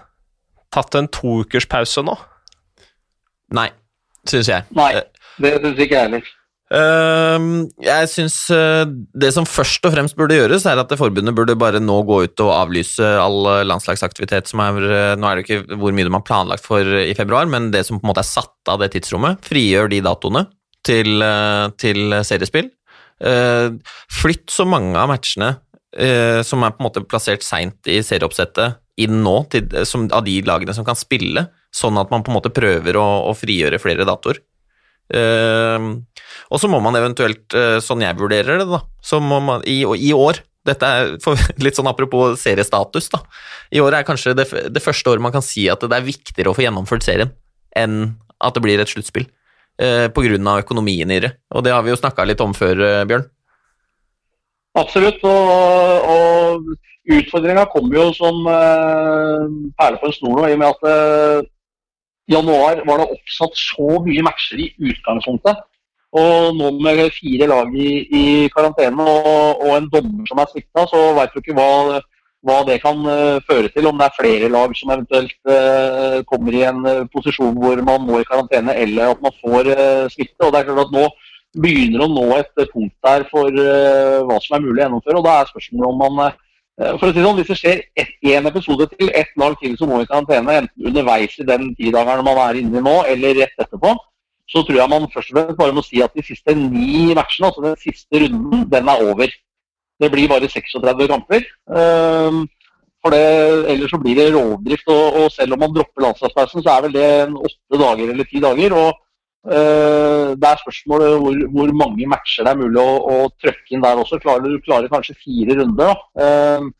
tatt en toukerspause nå? Nei, syns jeg. Nei, det syns ikke jeg heller. Uh, jeg syns uh, det som først og fremst burde gjøres, er at forbundet burde bare nå gå ut og avlyse all landslagsaktivitet som er uh, Nå er det ikke hvor mye de har planlagt for i februar, men det som på en måte er satt av det tidsrommet, frigjør de datoene til, eh, til seriespill. flytt så mange av matchene som er på en måte plassert seint i serieoppsettet, inn nå til, som, av de lagene som kan spille, sånn at man på en måte prøver å, å frigjøre flere datoer. Uh, og så må man eventuelt, uh, sånn jeg vurderer det, da, så må man i, i år dette er litt sånn apropos seriestatus, da. I år er kanskje det, det, første året man kan si at det er viktigere å få gjennomført serien enn at det blir et sluttspill. Eh, av økonomien i det. Og det har vi jo snakka litt om før, uh, Bjørn. Absolutt. Og, og utfordringa kommer jo som eh, perle på en snor nå, i og med at januar var det oppsatt så mye matcher i utgangspunktet. Og nå med fire lag i, i karantene og, og, en dommer som er svikta, så veit du ikke hva, hva, det kan uh, føre til. Om det er flere lag som eventuelt uh, kommer i en uh, posisjon hvor man må i karantene, eller at man får smitte. Og det er klart at nå begynner å nå et punkt der for hva som er mulig å gjennomføre. og Da er spørsmålet om man Eh, for å si sånn, Hvis det skjer én episode til, ett lag til som må i karantene, enten underveis i den tidageren man er inne i nå, eller rett etterpå, så tror jeg man først og fremst bare må si at de siste ni matchene, altså den siste runden, den er over. Det blir bare 36 kamper. Ehm, for det, Ellers så blir det rovdrift. Og, og selv om man dropper landslagspausen, så er vel det åtte dager eller ti dager. og uh, det er spørsmålet hvor, hvor, mange matcher det er mulig å, å trøkke inn der også. Klarer du klarer kanskje fire runder, da. Eh,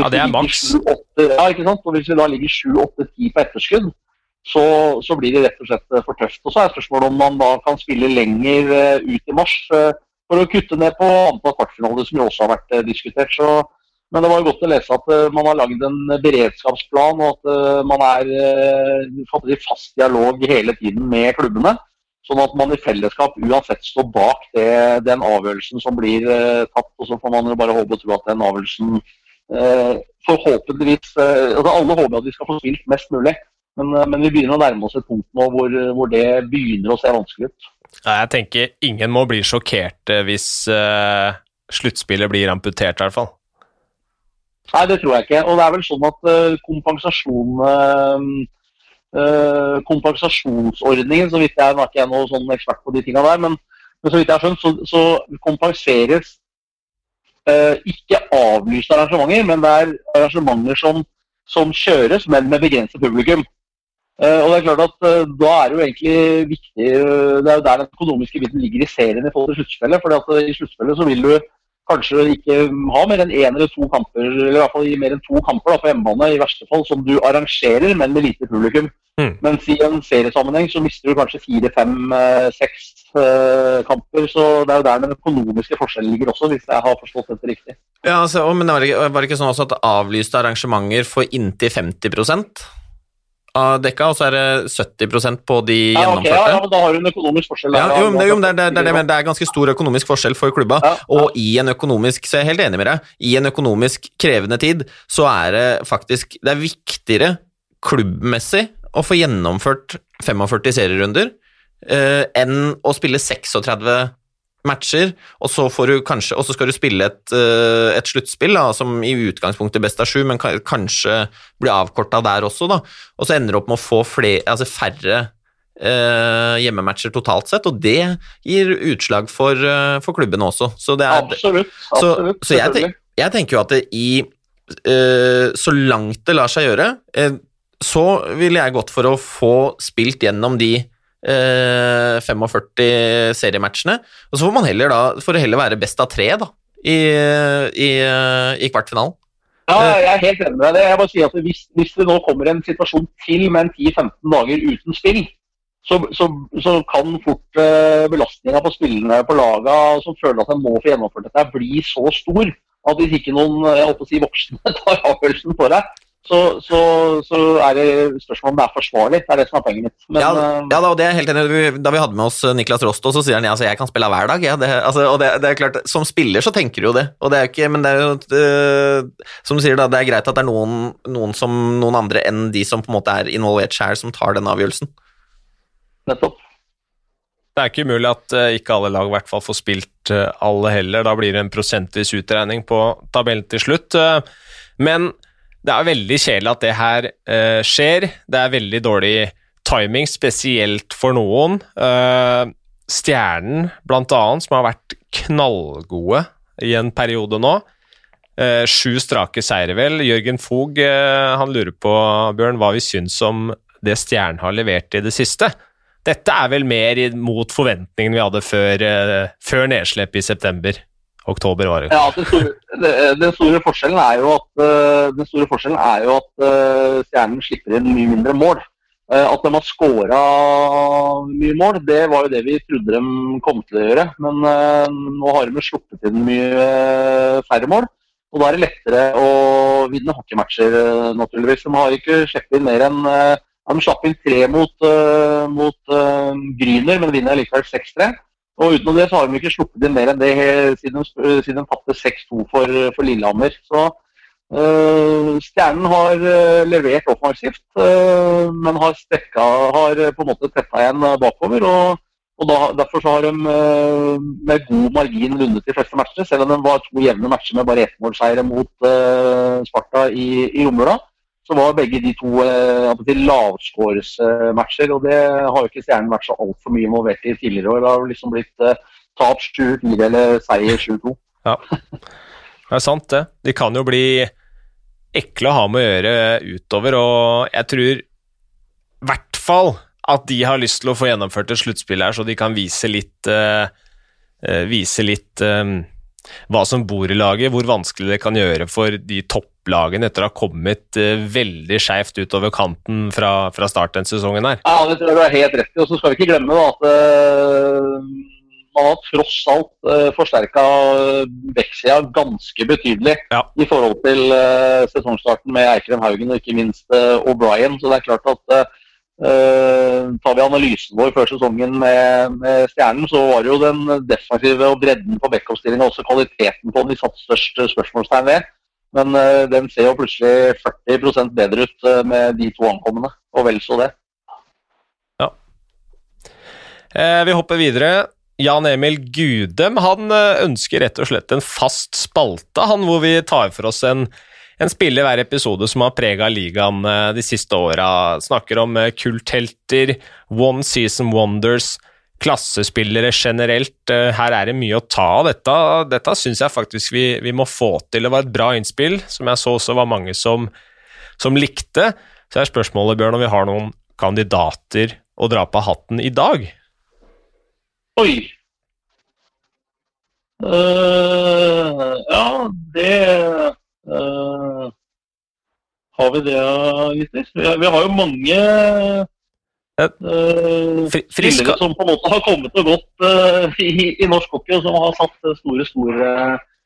ja, det er maks. Ja, ikke sant? Og hvis vi da ligger sju, åtte, ti på etterskudd, så, så, blir det rett og slett eh, for tøft. Og så er spørsmålet om man da kan spille lenger ut i mars for å kutte ned på antall kvartfinaler, som jo også har vært diskutert. Så, men det var godt å lese at man har lagd en beredskapsplan, og at man er i fast dialog hele tiden med klubbene. Sånn at man i fellesskap uansett står bak det, den avgjørelsen som blir eh, tatt. Og så får man jo bare håpe og tro at den avgjørelsen eh, forhåpentligvis eh, altså Alle håper at vi skal få spilt mest mulig, men, eh, men vi begynner å nærme oss et punkt nå hvor, hvor, det begynner å se vanskelig ut. Ja, jeg tenker ingen må bli sjokkert eh, hvis uh, sluttspillet blir amputert, i hvert fall. Nei, det tror jeg ikke. Og det er vel sånn at uh, kompensasjon uh, Eh, kompensasjonsordningen, så vidt jeg er ikke jeg noe sånn ekspert på de tinga der, men, men, så vidt jeg har skjønt, så, så kompenseres ikke avlyste arrangementer, men det er arrangementer som, som kjøres, men med begrenset publikum. Uh, og det er klart at uh, Da er det jo egentlig viktig Det er jo der den økonomiske biten ligger i serien i forhold til sluttspillet. for I sluttspillet så vil du kanskje ikke ha mer enn én eller to kamper, eller i hvert fall mer enn to kamper da, på hjemmebane, i verste fall, som du arrangerer, men med lite publikum. Mm. Mens i en seriesammenheng så mister du kanskje fire, fem, eh, seks kamper. Så det er jo der den økonomiske forskjellen ligger også, hvis jeg har forstått dette riktig. Ja, altså, men var det ikke sånn også at avlyste arrangementer får inntil 50 av dekka, og så er det 70% på de ja, gjennomførte. Okay, ja, ja, men da har du en økonomisk forskjell. Ja, jo, det, jo, det, det, det, det, er ganske stor økonomisk forskjell for klubba, ja, og i en økonomisk så er jeg helt enig med deg, i en økonomisk krevende tid så er det faktisk Det er viktigere klubbmessig å få gjennomført 45 serierunder eh, enn å spille 36 matcher, og så, får du kanskje, og så skal du spille et, uh, et sluttspill da, som i utgangspunktet best er sju, men kanskje blir avkorta der også, da. Og så ender du opp med å få flere, altså færre uh, hjemmematcher totalt sett, og det gir utslag for, uh, for klubbene også. Så det er, absolutt. absolutt så, så jeg, jeg, tenker jo at det i Så langt det lar seg gjøre, så ville jeg gått for å få spilt gjennom de 45 eh, seriematchene. Og så får man heller da, får heller være best av tre da, i, i, i kvartfinalen. Ja, jeg er helt enig med deg. Jeg bare sier at hvis, hvis, det nå kommer en situasjon til med en 10-15 dager uten spill, så, så, så kan fort uh, belastninga på spillerne på laga som føler at de må få gjennomført dette, bli så stor at hvis ikke noen jeg håper å si, voksne tar avgjørelsen for deg, så, så, så, er det spørsmålet om det er forsvarlig. Det er det som er poenget mitt. Men, ja, eh, ja, da, det er helt enig. Da vi hadde med oss eh, Niklas Rosto, så sier han ja, altså, jeg kan spille hver dag. Ja, det, altså, og det, det, er klart, Som spiller så tenker du jo det, og det er ikke, men det er jo uh, Som du sier, da, det er greit at det er noen, noen, som, noen andre enn de som på en måte er involvert sjøl, som tar den avgjørelsen. Nettopp. Det er ikke umulig at uh, ikke alle lag i hvert fall får spilt uh, alle heller. Da blir det en prosentvis utregning på tabellen til slutt. men det er veldig kjedelig at det her uh, skjer. Det er veldig dårlig timing, spesielt for noen. Uh, Stjernen, blant annet, som har vært knallgode i en periode nå. Uh, sju strake seire, vel. Jørgen Fogh han lurer på, Bjørn, hva vi syns om det Stjernen har levert i det siste. Dette er vel mer mot forventningene vi hadde før, før nedslippet i september? Oktober var det. Ja, den store, den store, forskjellen er jo at, eh, er jo at uh, Stjernen slipper inn mye mindre mål. Uh, at de har skåra mye mål, det var jo det vi trodde de kom til å gjøre. Men nå har de sluppet inn mye færre mål. Og da er det lettere å vinne hockeymatcher, naturligvis. De har ikke sluppet inn mer enn De slapp inn tre mot, mot Gryner, men vinner likevel 6-3. Og utenom det så har de ikke sluppet inn mer enn det siden, siden de tapte 6-2 for, for, Lillehammer. Så øh, Stjernen har levert offensivt, øh, men har, stekka, har på en måte tetta igjen bakover. og, og da, Derfor så har de med god margin vunnet de fleste matchene, selv om det var to jevne matcher med bare ettmålseiere mot Sparta i, i Romula så var begge de to eh, lavskåresmatcher. Og det har jo ikke Stjernen vært så altfor mye involvert i tidligere år. Det har liksom blitt eh, tap 7-4 eller seier 7-2. Ja, det er sant det. De kan jo bli ekle å ha med å gjøre utover, og jeg tror i hvert fall at de har lyst til å få gjennomført et sluttspill her, så de kan vise litt uh, Vise litt um, hva som bor i laget, hvor vanskelig det kan gjøre for de topplagene etter å ha kommet uh, veldig skeivt utover kanten fra, fra start den sesongen her. Ja, det tror jeg du er helt rett i. Og så skal vi ikke glemme da, at uh, man har tross alt uh, forsterka vektsida ganske betydelig ja. i forhold til uh, sesongstarten med Eikrem Haugen og ikke minst uh, O'Brien. Så det er klart at uh, Uh, tar vi analysen vår før sesongen med, med, Stjernen, så var jo den defensive og bredden på backup-stillinga også kvaliteten på den vi satte størst spørsmålstegn ved. Men uh, den ser jo plutselig 40% bedre ut uh, med de to ankommende, og vel så det. Ja. vi hopper videre. Jan Emil Gudem han ønsker rett og slett en fast spalte, han hvor vi tar for oss en en spiller hver episode som har prega ligaen eh, de siste åra. Snakker om eh, kulthelter, one season wonders, klassespillere generelt. Eh, her er det mye å ta av. Dette, dette syns jeg faktisk vi, vi, må få til. Det var et bra innspill, som jeg så også var mange som, som likte. Så er spørsmålet, Bjørn, om vi har noen kandidater å dra på hatten i dag? Oi. Uh, ja, det har vi det, gutter? Vi, vi, har jo mange uh, spillere som på en måte har kommet og gått uh, i, i, norsk hockey, og som har satt store store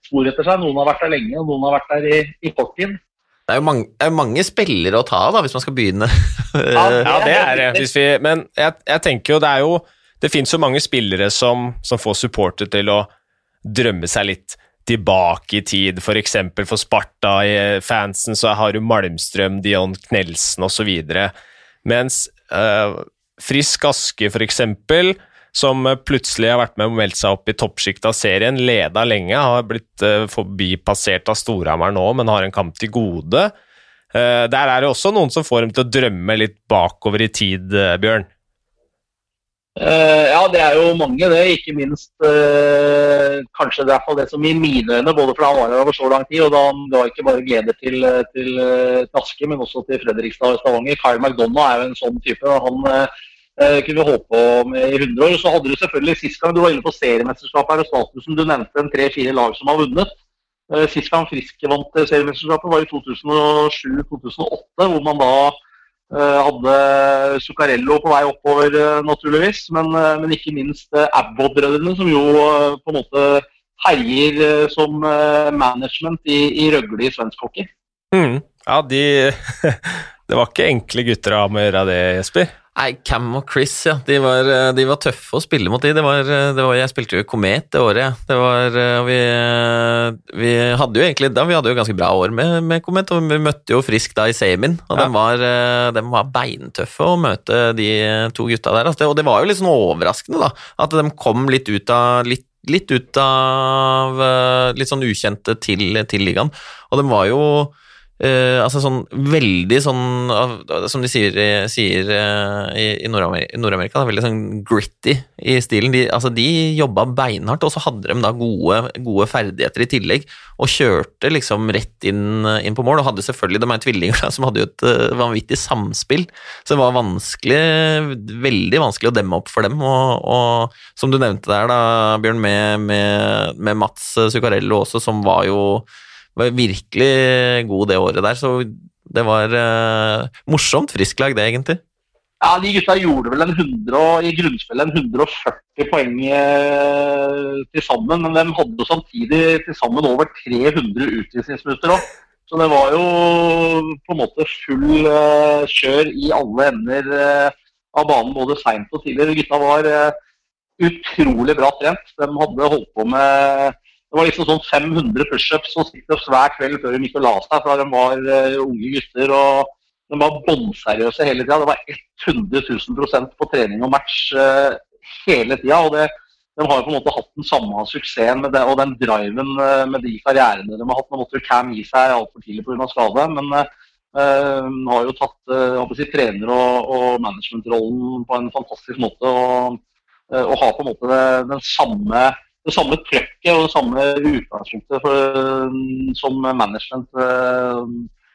spor etter seg. Noen har vært der lenge, og noen har vært der i, i kort tid. Det er jo mange, er mange, spillere å ta av, da, hvis man skal begynne. ja, det er det. Vi, men jeg, jeg, tenker jo det er jo Det finnes jo mange spillere som, som får supporter til å drømme seg litt tilbake i tid. For, for Sparta i fansen så har du Malmstrøm, Dion Knelsen osv. Mens uh, Frisk Aske, f.eks., som plutselig har vært med og meldt seg opp i toppsjiktet av serien, leda lenge, har blitt uh, forbipassert av Storhamar nå, men har en kamp til gode. Uh, der er det også noen som får dem til å drømme litt bakover i tid, Bjørn. Uh, ja, det er jo mange, det. Ikke minst uh, kanskje det, er det som i mine øyne, både fordi han var her over så lang tid, og da han ga ikke bare glede til, til til Aske, men også til Fredrikstad og Stavanger. Kyle McDonagh er jo en sånn type. Han kunne vi håpe på i 100 år. Så hadde du selvfølgelig sist gang du var inne på seriemesterskapet her og statusen, du nevnte en tre-fire lag som har vunnet. Sist gang Frisk vant seriemesterskapet var i 2007-2008, hvor man da hadde Zuccarello på vei oppover, naturligvis. Men, men ikke minst Abbott-brødrene, som jo på en måte herjer som management i, i Røgle i svensk hockey. Mm. Ja, de Det var ikke enkle gutter å ha med å gjøre det, Jesper? Nei, Cam og Chris, ja. De var, eh, de var, tøffe å spille mot, de. Det var, eh, det var, jeg spilte jo Komet det året, ja. Det var, eh, vi, vi, hadde jo egentlig da, vi hadde jo ganske bra år med, med Komet, og vi møtte jo Frisk da i semien. Og ja. de, var, de var beintøffe å møte de to gutta der. Altså. Og det var jo litt sånn overraskende, da. At de kom litt ut av litt litt ut av litt sånn ukjente til, til ligaen. Og de var jo Uh, altså sånn veldig sånn Som de sier, sier uh, i, i Nord-Amerika, veldig sånn gritty i stilen. De, altså de jobba beinhardt, og så hadde de da gode, gode, ferdigheter i tillegg. Og kjørte liksom rett inn, inn på mål, og hadde selvfølgelig De er tvillinger som hadde jo et uh, vanvittig samspill. Så det var vanskelig, veldig vanskelig å demme opp for dem. Og, og som du nevnte der, da, Bjørn, med, med, med Mats Zuccarello også, som var jo var virkelig god det året der, så det var uh, morsomt frisklag, det, egentlig. Ja, de gutta gjorde vel en 100, i grunnspillet en 140 poeng eh, til sammen, men de hadde samtidig til sammen over 300 utvisningsminutter òg. Så det var jo på en måte full eh, kjør i alle ender eh, av banen, både seint og tidligere. Gutta var utrolig bra trent. De hadde holdt på med det var liksom sånn 500 pushups og situps hver kveld før de gikk og la seg. For de var uh, unge gutter. og De var bånnseriøse hele tida. Det var 100 000 på trening og match uh, hele tida. Og de har jo på en måte hatt den samme suksessen det, og den driven uh, med de karrierene de har hatt. Nå måtte Cam gi seg altfor tidlig pga. skade, men uh, har jo tatt øh, si, trener- og, og managementrollen på en fantastisk måte. Og, og har på en måte den samme det samme trøkket og det samme utgangspunktet for, som management uh,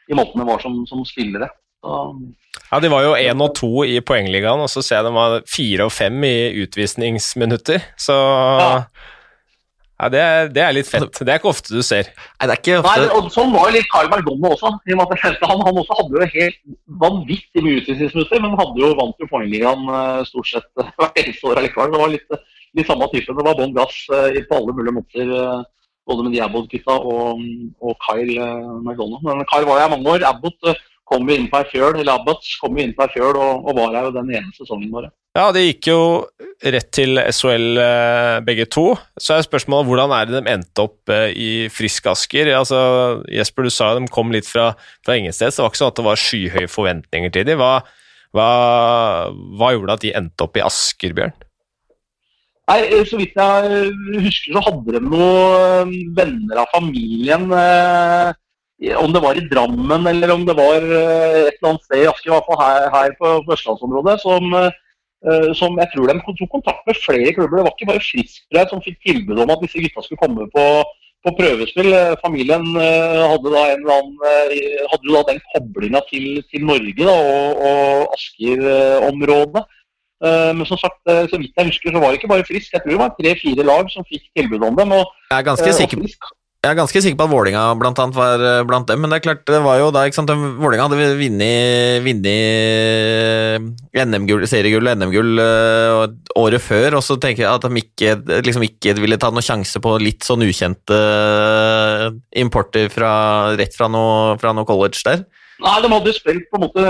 i måten det var som, som spillere. Så. Ja, De var jo én og to i poengligaen, og så ser jeg de var fire og fem i utvisningsminutter. Så ja. Ja det, er, det, er, litt fett. Det er ikke ofte du ser. Nei, det er ikke ofte. Nei, og Sånn var jo litt Carl Bergomme også. i og med Han, han også hadde jo helt vanvittig mye utvisningsminutter, men hadde jo vant jo poengligaen uh, stort sett hvert eneste år allikevel. Det var litt de samme type. Det var bånn gass eh, på alle mulige måter. Eh, både med de Abbott-gutta og, og Kyle eh, McDonald. Men Kyle var her mange år. Abbott kom jo inn på ei fjøl, eller Abbott kom jo inn på ei fjøl og, og, var her jo den ene sesongen vår. Ja, de gikk jo rett til SHL begge to. Så er spørsmålet hvordan er det de endte opp i Frisk Asker? Altså, Jesper, du sa de kom litt fra, fra så Det var ikke sånn at det var skyhøye forventninger til dem. Hva, hva, hva gjorde at de endte opp i Asker, Bjørn? Nei, eh, Så vidt jeg eh, husker, så hadde de noen eh, venner av familien. Om det var i Drammen eller om det var et eller annet sted i Asker, i hvert fall her, her på, på østlandsområdet, som, som, jeg tror de tok kontakt med flere klubber. Det var ikke bare Friskbrød som fikk tilbud om at disse gutta skulle komme på, på prøvespill. Familien hadde da, en eller annen, hadde da den koblinga til, til, Norge da, og, og Asker-området. Eh, men som sagt, eh, så vidt jeg husker, så var det ikke bare Frisk. Jeg tror det var tre-fire lag som fikk tilbud om dem. Og, jeg, er ganske sikker, sikker, jeg er ganske sikker på at Vålinga blant annet var blant dem, men det er klart, det var jo da ikke sant, Vålinga hadde vunnet NM-gull, seriegull og NM-gull året før, og så tenker jeg at de ikke, liksom ikke ville ta noen sjanse på litt sånn ukjente importer fra, rett fra noe, fra noe college der. Nei, De hadde spilt på en måte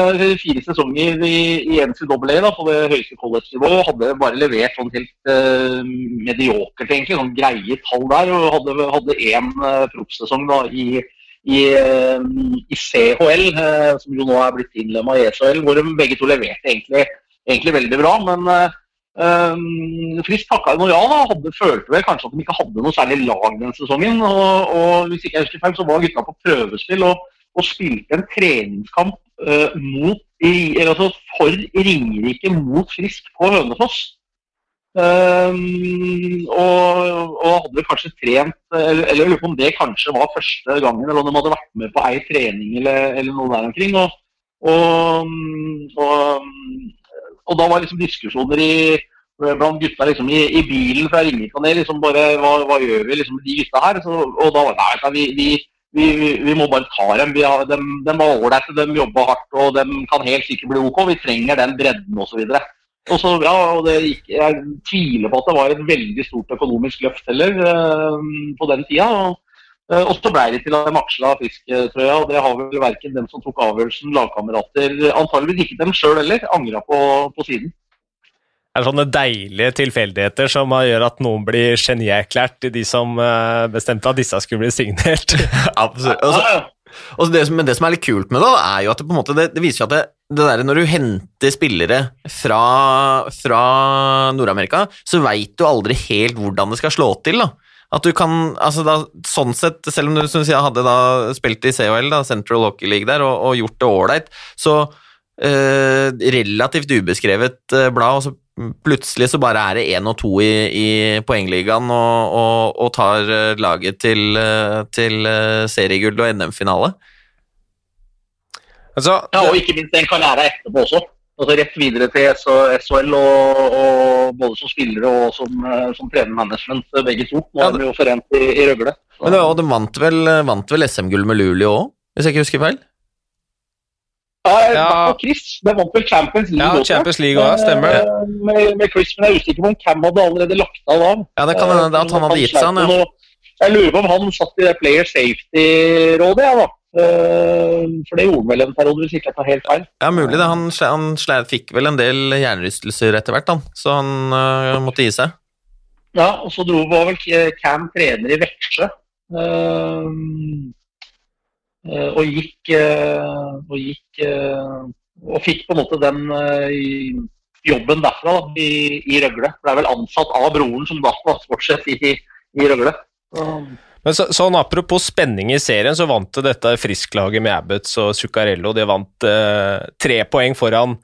fire sesonger i, i NCAA på det høyeste college-nivået. Hadde bare levert sånn helt uh, mediokert, egentlig. Sånn greie tall der. Og hadde, hadde én uh, proffsesong i, i, uh, i, CHL, uh, som jo nå er blitt innlemma i ESHL, hvor de begge to leverte egentlig, egentlig veldig bra. Men uh, Frisk takka jo ja, da. Hadde, følte vel kanskje at de ikke hadde noe særlig lag den sesongen. Og, og hvis ikke jeg husker feil, så var gutta på prøvespill. og og spilte en treningskamp uh, mot, altså for Ringerike mot Frisk på Hønefoss. Um, og, og, hadde kanskje trent Eller jeg lurer på om det kanskje var første gangen, eller om de hadde vært med på ei trening eller, eller noe der omkring. Og, og, og, og da var liksom diskusjoner i, blant gutta liksom, i, i, bilen fra Ringerike og ned. Liksom bare, hva, hva, gjør vi liksom, med de gutta her? Så, og da var det nei, vi, vi vi, vi, må bare ta dem. Vi har, dem, de var ålreite, de jobber hardt og de kan helt sikkert bli OK. Vi trenger den bredden osv. Og så, ja, og det gikk, Jeg tviler på at det var et veldig stort økonomisk løft heller eh, på den tida. Og, eh, og så ble det til at de aksla Frisk-trøya, og det har vel verken dem som tok avgjørelsen, lagkamerater, antageligvis ikke dem sjøl heller, angra på, på siden. Er sånne deilige tilfeldigheter som gjør at noen blir genierklært i de som eh, bestemte at disse skulle bli signert. Absolutt. Altså, så- Ja, ja. Og så det, som, men det som er litt kult med det, er jo at det på en måte det, det viser seg at det, det der når du henter spillere fra, fra Nord-Amerika, så veit du aldri helt hvordan det skal slå til. da. At du kan, altså da, sånn sett, Selv om du som jeg sier, hadde da spilt i CHL, da, Central Hockey League, der, og, og gjort det ålreit, så eh, relativt ubeskrevet eh, blad, og så plutselig så bare er det én og to i, i poengligaen og, og, og tar eh, laget til, eh, til eh, seriegull og NM-finale. Altså, Ja, og ikke minst en karriere etterpå også. Altså Rett videre til SHL, og, og både som spillere og som, som trener management, begge to. Nå Ja, er de jo forent i, i Røgle. Men det, og de vant vel, vant vel SM-gull med Luleå òg, hvis jeg ikke husker feil? Ja. Chris. Det vant vel Champions League ja, også. Champions League også, stemmer det. Eh, Med, med Chris, men jeg er usikker på om Cam hadde allerede lagt av da. Ja, det kan hende at han hadde gitt seg, han, ja. Jeg lurer på om han satt i det player safety-rådet, ja da. Eh, For det gjorde han vel en periode, hvis ikke jeg tar helt feil. Ja, mulig det. Han, han fikk vel en del hjernerystelser etter hvert, han. så han uh, måtte gi seg. Ja, og så dro var vel Cam trener i Veksjø. eh, eh, og gikk eh, Og gikk eh, Og fikk på en måte den eh, jobben derfra da, i, i Røgle. Ble vel ansatt av broren, som da var sportssjef i, i Røgle. Men så, sånn Apropos spenning i serien, så vant det dette Frisk-laget med Abbots og Zuccarello. De vant eh, tre poeng foran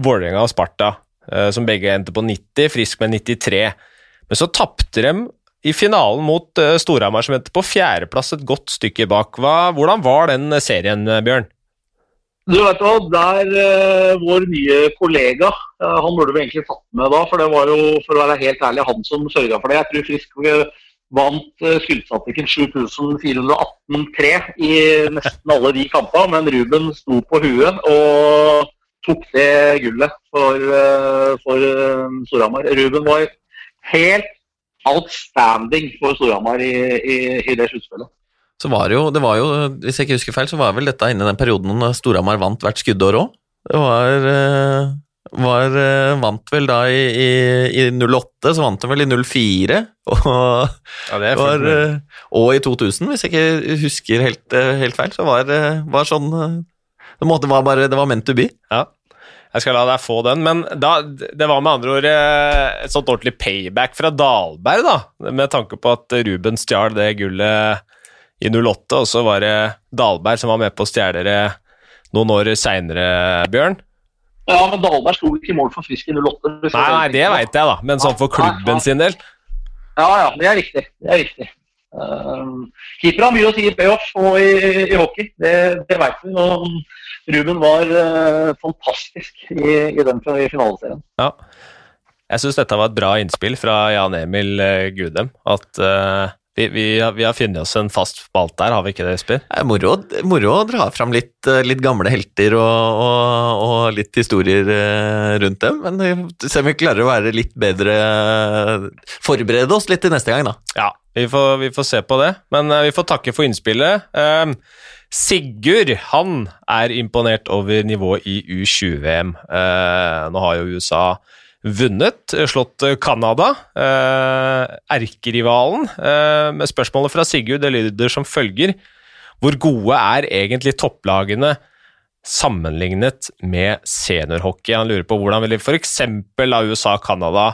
Vålerenga og Sparta, eh, som begge endte på 90, Frisk med 93. Men så tapte de i finalen mot eh, Storhamar, som endte på fjerdeplass, et godt stykke bak. Hva, hvordan var den serien, eh, Bjørn? Du vet hva, der uh, vår nye kollega, uh, han burde vi egentlig tatt med da, for det var jo, for å være helt ærlig, han som sørga for det. Jeg tror Frisk vant uh, Skyldstatikken 7418-3 i nesten alle de kampene, men Ruben sto på huet og tok det gullet for, for Storhamar. Ruben var helt outstanding for Storhamar i, i, i det sluttspillet. Så var det jo, det var jo, hvis jeg ikke husker feil, så var vel dette inne i den perioden da Storhamar vant hvert skuddår òg. Det var, øh, var øh, Vant vel da i, i, i 08, så vant de vel i 04. Og, Ja, det var, øh, og i 2000, hvis jeg ikke husker helt, helt feil, så var det sånn det, var bare, det var meant to be. Ja. Jeg skal la deg få den, men da, det var med andre ord eh, et sånt ordentlig payback fra Dalberg, da, med tanke på at Ruben stjal det gullet i 08, og så var det Dalberg som var med på å stjele det noen år seinere, Bjørn. Ja, men Dalberg sto ikke i mål for Frisk i 08. Nei, nei, det veit jeg, da, men sånn for klubben sin del Ja, ja, det er riktig. Det er riktig. Uh, Keeper har mye å si i playoff og i, i hockey, det, det vet vi. Og Ruben var uh, fantastisk i, i den i finaleserien. Ja. Jeg syns dette var et bra innspill fra Jan Emil eh, Gudem. At uh, vi, vi, vi har funnet oss en fast spalt der, har vi ikke det, Espen? Det er moro, moro å dra fram litt, litt gamle helter og, og, og litt historier rundt dem, men vi se om vi klarer å være litt bedre Forberede oss litt til neste gang, da. Ja, vi får, vi får se på det, men uh, vi får takke for innspillet. Eh, Sigurd han er imponert over nivået i U20-VM. Eh, nå har jo USA vunnet, slått Canada, eh, erkerivalen. Eh, men spørsmålet fra Sigurd det lyder som følger. Hvor gode er egentlig topplagene sammenlignet med seniorhockey? Han lurer på hvordan ville f.eks. USA og Canada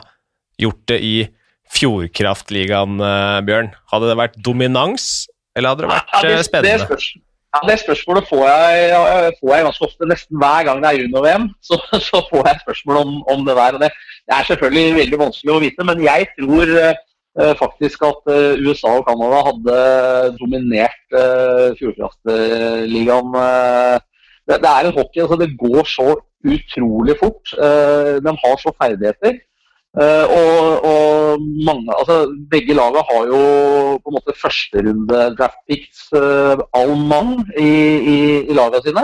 gjort det i Fjordkraftligaen, eh, Bjørn? Hadde det vært dominans, eller hadde det vært eh, spennende? Ja, det spørsmålet får jeg, får jeg ganske ofte. Nesten hver gang det er junior-VM, så, så får jeg spørsmål om, om det der. det, det er selvfølgelig veldig vanskelig å vite, men jeg tror eh, faktisk at eh, USA og Canada hadde dominert uh, Fjordkraftligaen. eh. det, det er en hockey, altså det går så utrolig fort. Eh, de har så ferdigheter. Uh, og, og, mange, altså Begge lagene har jo på en måte førsterunde draft picks, uh, all mann, i, i, i lagene sine.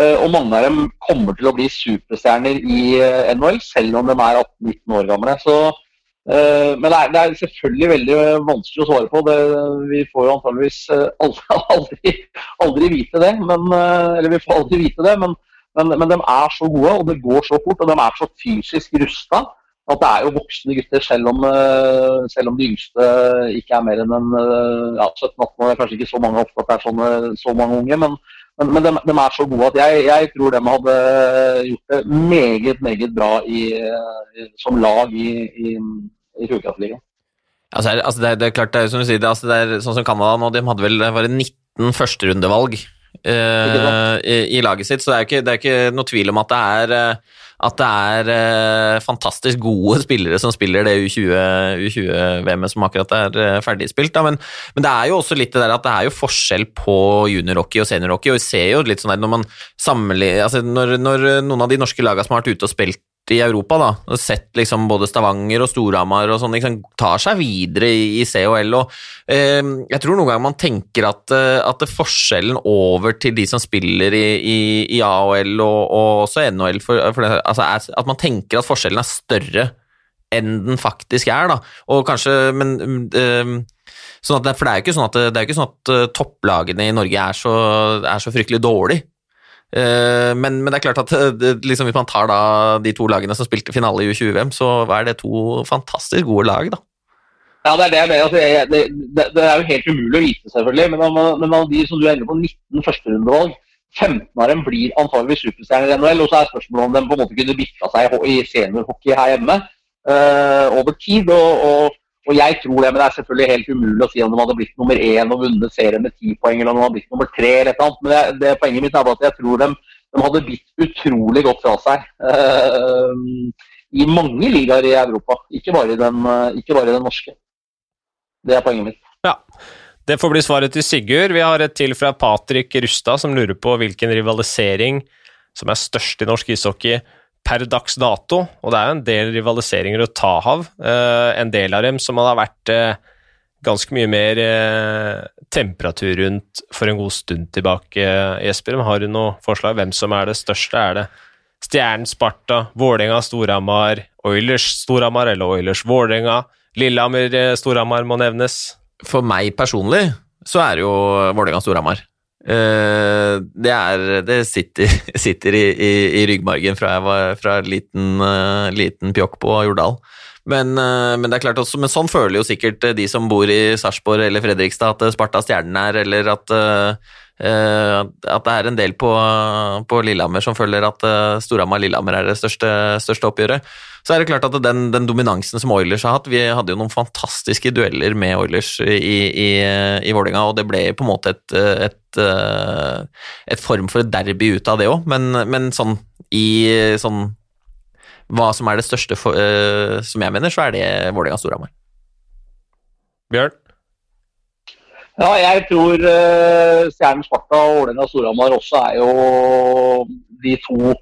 Uh, og mange av dem kommer til å bli superstjerner i NHL, selv om de er 18-19 år gamle. Så, men det er, det er, selvfølgelig veldig vanskelig å svare på. Det, vi får jo antageligvis aldri, aldri, aldri, vite det. Men, eller vi får aldri vite det, men, men, men de er så gode, og det går så fort, og de er så fysisk rusta at det er jo voksne gutter, selv om, eh, selv om de yngste ikke er mer enn en, eh, ja, 17-18 år. Det er kanskje ikke så mange ofte at det er sånne, så mange unge, men, men, men de, de, er så gode at jeg, jeg, tror de hadde gjort det meget, meget bra i, som lag i, i, i. Altså, altså det, det, er, klart, det er som du sier, det, altså det er sånn som Canada nå, de hadde vel var 19 førsterundevalg eh, i, i, laget sitt, så det er, ikke, det er ikke noe tvil om at det er at det er eh, fantastisk gode spillere som spiller det U20-VM-et som akkurat er eh, ferdigspilt. Men, men, det er jo også litt det der at det er jo forskjell på juniorhockey og seniorhockey. og vi ser jo litt sånn der når man sammenligner altså når, når noen av de norske lagene som har vært ute og spilt i Europa, da, og sett liksom både Stavanger og Storhamar og sånn, liksom, tar seg videre i, i COL. og eh, Jeg tror noen ganger man tenker at, eh, at forskjellen over til de som spiller i, i, i AHL og, og, også NHL, for, for det, altså er, at man tenker at forskjellen er større enn den faktisk er. da, og kanskje, men eh, sånn at, For det er jo ikke sånn at, det er ikke sånn at uh, topplagene i Norge er så, er så fryktelig dårlige. Eh, men, men, det er klart at eh, liksom, hvis man tar da de to lagene som spilte finale i U20-VM, så er det to fantastisk gode lag, da. Ja, det er det jeg mener. Altså, det, det, det, er jo helt umulig å vite, selvfølgelig. Men, men av de som du ender på 19 førsterundevalg, 15 av dem blir antageligvis superstjerner i NHL. Og så er spørsmålet om de på en måte kunne bikka seg i seniorhockey her hjemme uh, over tid. og, og og jeg tror det, men det er selvfølgelig helt umulig å si om de hadde blitt nummer én og vunnet serien med ti poeng, eller om de hadde blitt nummer tre eller et eller annet. Men det, det, poenget mitt er at jeg tror de, de hadde bitt utrolig godt fra seg. Uh, I mange ligaer i Europa, ikke bare i, den, ikke bare i den norske. Det er poenget mitt. Ja, det får bli svaret til Sigurd. Vi har et til fra Patrick Rustad, som lurer på hvilken rivalisering som er størst i norsk ishockey per dags dato, og det er jo en del rivaliseringer å ta av. Uh, en del av dem som hadde vært uh, ganske mye mer uh, temperatur rundt for en god stund tilbake, Jesper. Har du noe forslag? Hvem som er det største? Er det Stjernen Sparta, Vålerenga Storhamar, Oilers Storhamar eller Oilers Vålerenga? Lillehammer Storhamar må nevnes. For meg personlig så er det jo Vålerenga Storhamar. Uh, det, er, det sitter, sitter i, i, i, ryggmargen fra jeg var fra liten, uh, liten pjokk på Jordal. Men, uh, men, det er klart også, men sånn føler jo sikkert de som bor i Sarpsborg eller Fredrikstad at Sparta Stjernen er, eller at, at det er en del på, på Lillehammer som føler at Storhamar-Lillehammer er det største, største oppgjøret. Så er det klart at den, den, dominansen som Oilers har hatt Vi hadde jo noen fantastiske dueller med Oilers i, i, i Vålerenga, og det ble på en måte et, et, et form for et derby ut av det òg, men, men, sånn i sånn Hva som er det største for, som jeg mener, så er det Vålerenga-Storhamar. Bjørn? Ja, jeg tror uh, Stjernen Sparta og Vålerenga-Storhamar også er jo de to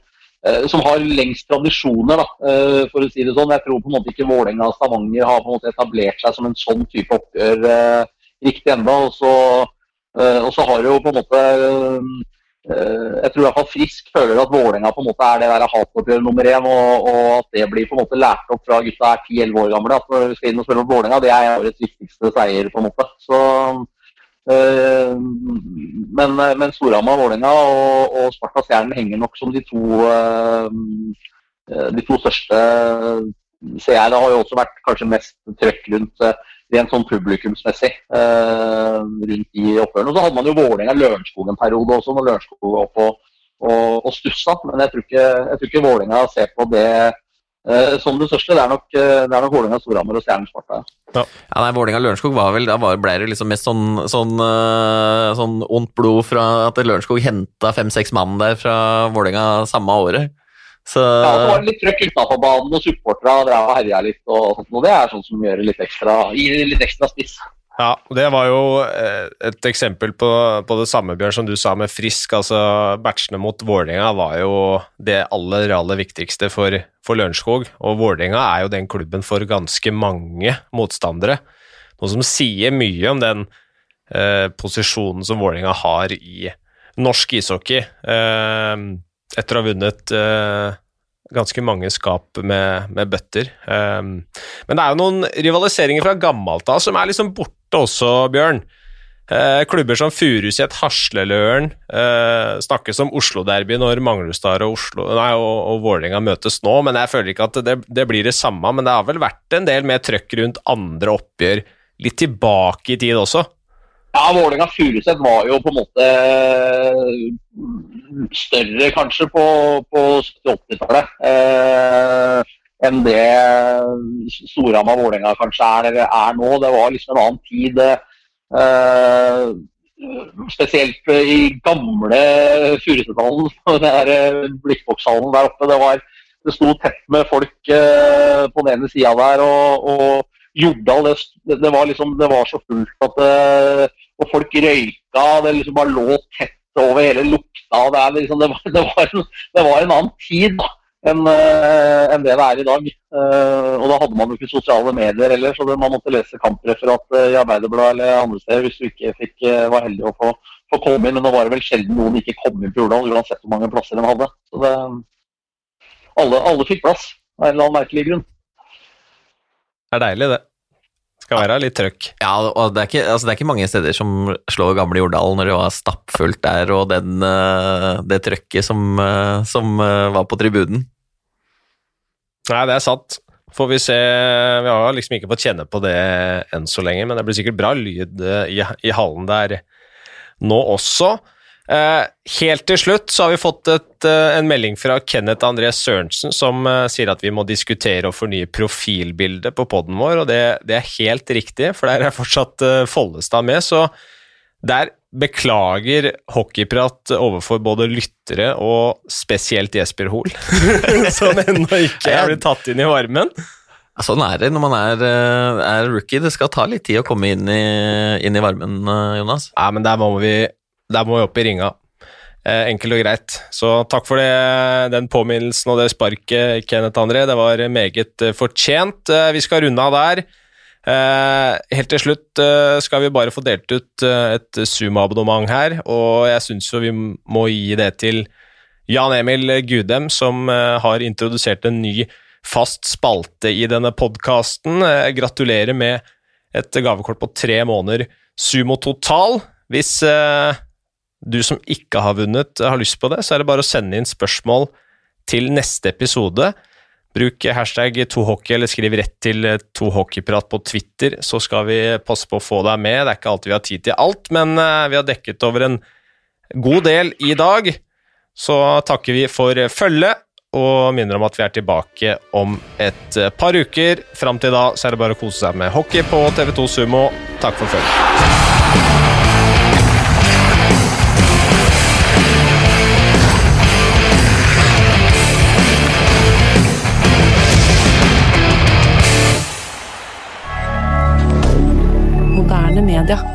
Eh, som har lengst tradisjoner, da, eh, for å si det sånn. Jeg tror på en måte ikke Vålerenga og Stavanger har på en måte etablert seg som en sånn type oppgjør riktig ennå. Og, og så har jo på en måte jeg tror i hvert Frisk føler at Vålerenga på en måte er det der hatoppgjøret nummer én, og, og, at det blir på en måte lært opp fra gutta er 10-11 år gamle. At når vi skal inn og spille mot Vålerenga, det er årets viktigste seier. på en måte. Så men, eh, men Storhamar, Vålerenga og, og Sparta Stjernen henger nok som de to, eh, de to største ser jeg. Det har jo også vært kanskje mest trøkk rundt rent sånn publikumsmessig rundt de oppgjørene. Og så hadde man jo Vålerenga-Lørenskog en periode også, når Lørenskog var oppe og, og, og stussa. Men jeg tror ikke, jeg ikke Vålerenga ser på det Eh, som det største. Det er nok, eh, det er nok Vålerenga, Storhamar og Stjernen Sparta. Ja. ja, nei, Vålerenga Lørenskog var vel Da ble det liksom mest sånn, sånn, uh, sånn ondt blod fra at Lørenskog henta fem-seks mann der fra Vålerenga samme året. Så... Ja, det var litt trøkk utafor banen, og supporterne drev og herja litt. og sånt, og Det er sånn som gjør det litt ekstra, gir litt ekstra spiss. Ja, det var jo eh, et eksempel på, på det samme, Bjørn, som du sa med Frisk. altså Batchene mot Vålerenga var jo det aller, aller viktigste for, for Lørenskog. Og Vålerenga er jo den klubben for ganske mange motstandere. Noe som sier mye om den eh, posisjonen som Vålerenga har i norsk ishockey. Eh, etter å ha vunnet eh, ganske mange skap med, med bøtter. Um, men det er jo noen rivaliseringer fra gammelt av som er liksom borte også, Bjørn. Uh, klubber som Furuset, Hasleløren uh, snakkes om Oslo-derby når Manglerudstad og, Oslo, nei, og, og Vålerenga møtes nå, men jeg føler ikke at det, det, blir det samme. Men det har vel vært en del mer trøkk rundt andre oppgjør litt tilbake i tid også? Ja, Vålerenga-Furuset var jo på en måte større kanskje på, på 70-80-tallet eh, enn det Storhamar-Vålerenga kanskje er, er, nå. Det var liksom en annen tid. Eh, spesielt i gamle Furusethallen, den blikkbokshallen der oppe. Det, var, det sto tett med folk eh, på den ene sida der. og, og Jordal, det, det, var liksom, det var så fullt at eh, Og folk røyka. Det liksom bare lå tett over hele lukta. Det, liksom, det, var, det, var en, det, var, en, annen tid da, enn uh, en det det er i dag. Uh, og da hadde man jo ikke sosiale medier heller, så man måtte lese kampreferat uh, i Arbeiderbladet eller andre steder hvis du ikke fikk, var heldig å få, få, komme inn. Men nå var det vel sjelden noen ikke kom inn på Jordal, uansett hvor mange plasser de hadde. Så alle, alle fikk plass av en eller annen merkelig grunn. Det er deilig, det. Skal være litt trøkk. Ja, og det er, ikke, altså det er ikke mange steder som slår gamle Jordal når det var stappfullt der, og den, eh, det trøkket som, eh, som, eh, var på tribunen. Nei, det er sant. Får vi se Vi har liksom ikke fått kjenne på det enn så lenge, men det blir sikkert bra lyd i, i hallen der nå også. Uh, helt til slutt så har vi fått et, uh, en melding fra Kenneth André Sørensen som uh, sier at vi må diskutere og fornye profilbildet på poden vår, og det, det, er helt riktig, for der er fortsatt Follestad med, så der beklager hockeyprat overfor både lyttere og spesielt Jesper Hoel, som ennå ikke er blitt tatt inn i varmen. Sånn er det når man er, er, rookie. Det skal ta litt tid å komme inn i, inn i varmen, Jonas. Ja, men der må vi der må vi opp i ringa. Eh, enkelt og greit. Så takk for det, den påminnelsen og det sparket, Kenneth André. Det var meget eh, fortjent. Eh, vi skal runde av der. Helt til slutt skal vi bare få delt ut et Zoom-abonnement her, og jeg syns vi må gi det til Jan Emil Gudem, som har introdusert en ny fast spalte i denne podkasten. gratulerer med et gavekort på tre måneder Sumo Total. Hvis du som ikke har vunnet, har lyst på det, så er det bare å sende inn spørsmål til neste episode. Bruk hashtag tohockey eller skriv rett til tohockeyprat på Twitter, så skal vi passe på å få deg med. Det er ikke alltid vi har tid til alt, men eh, vi har dekket over en god del i dag. Så takker vi for følget og minner om at vi er tilbake om et par uker. Fram til da så er det bare å kose seg med hockey på TV2 Sumo. Takk for følget. d'air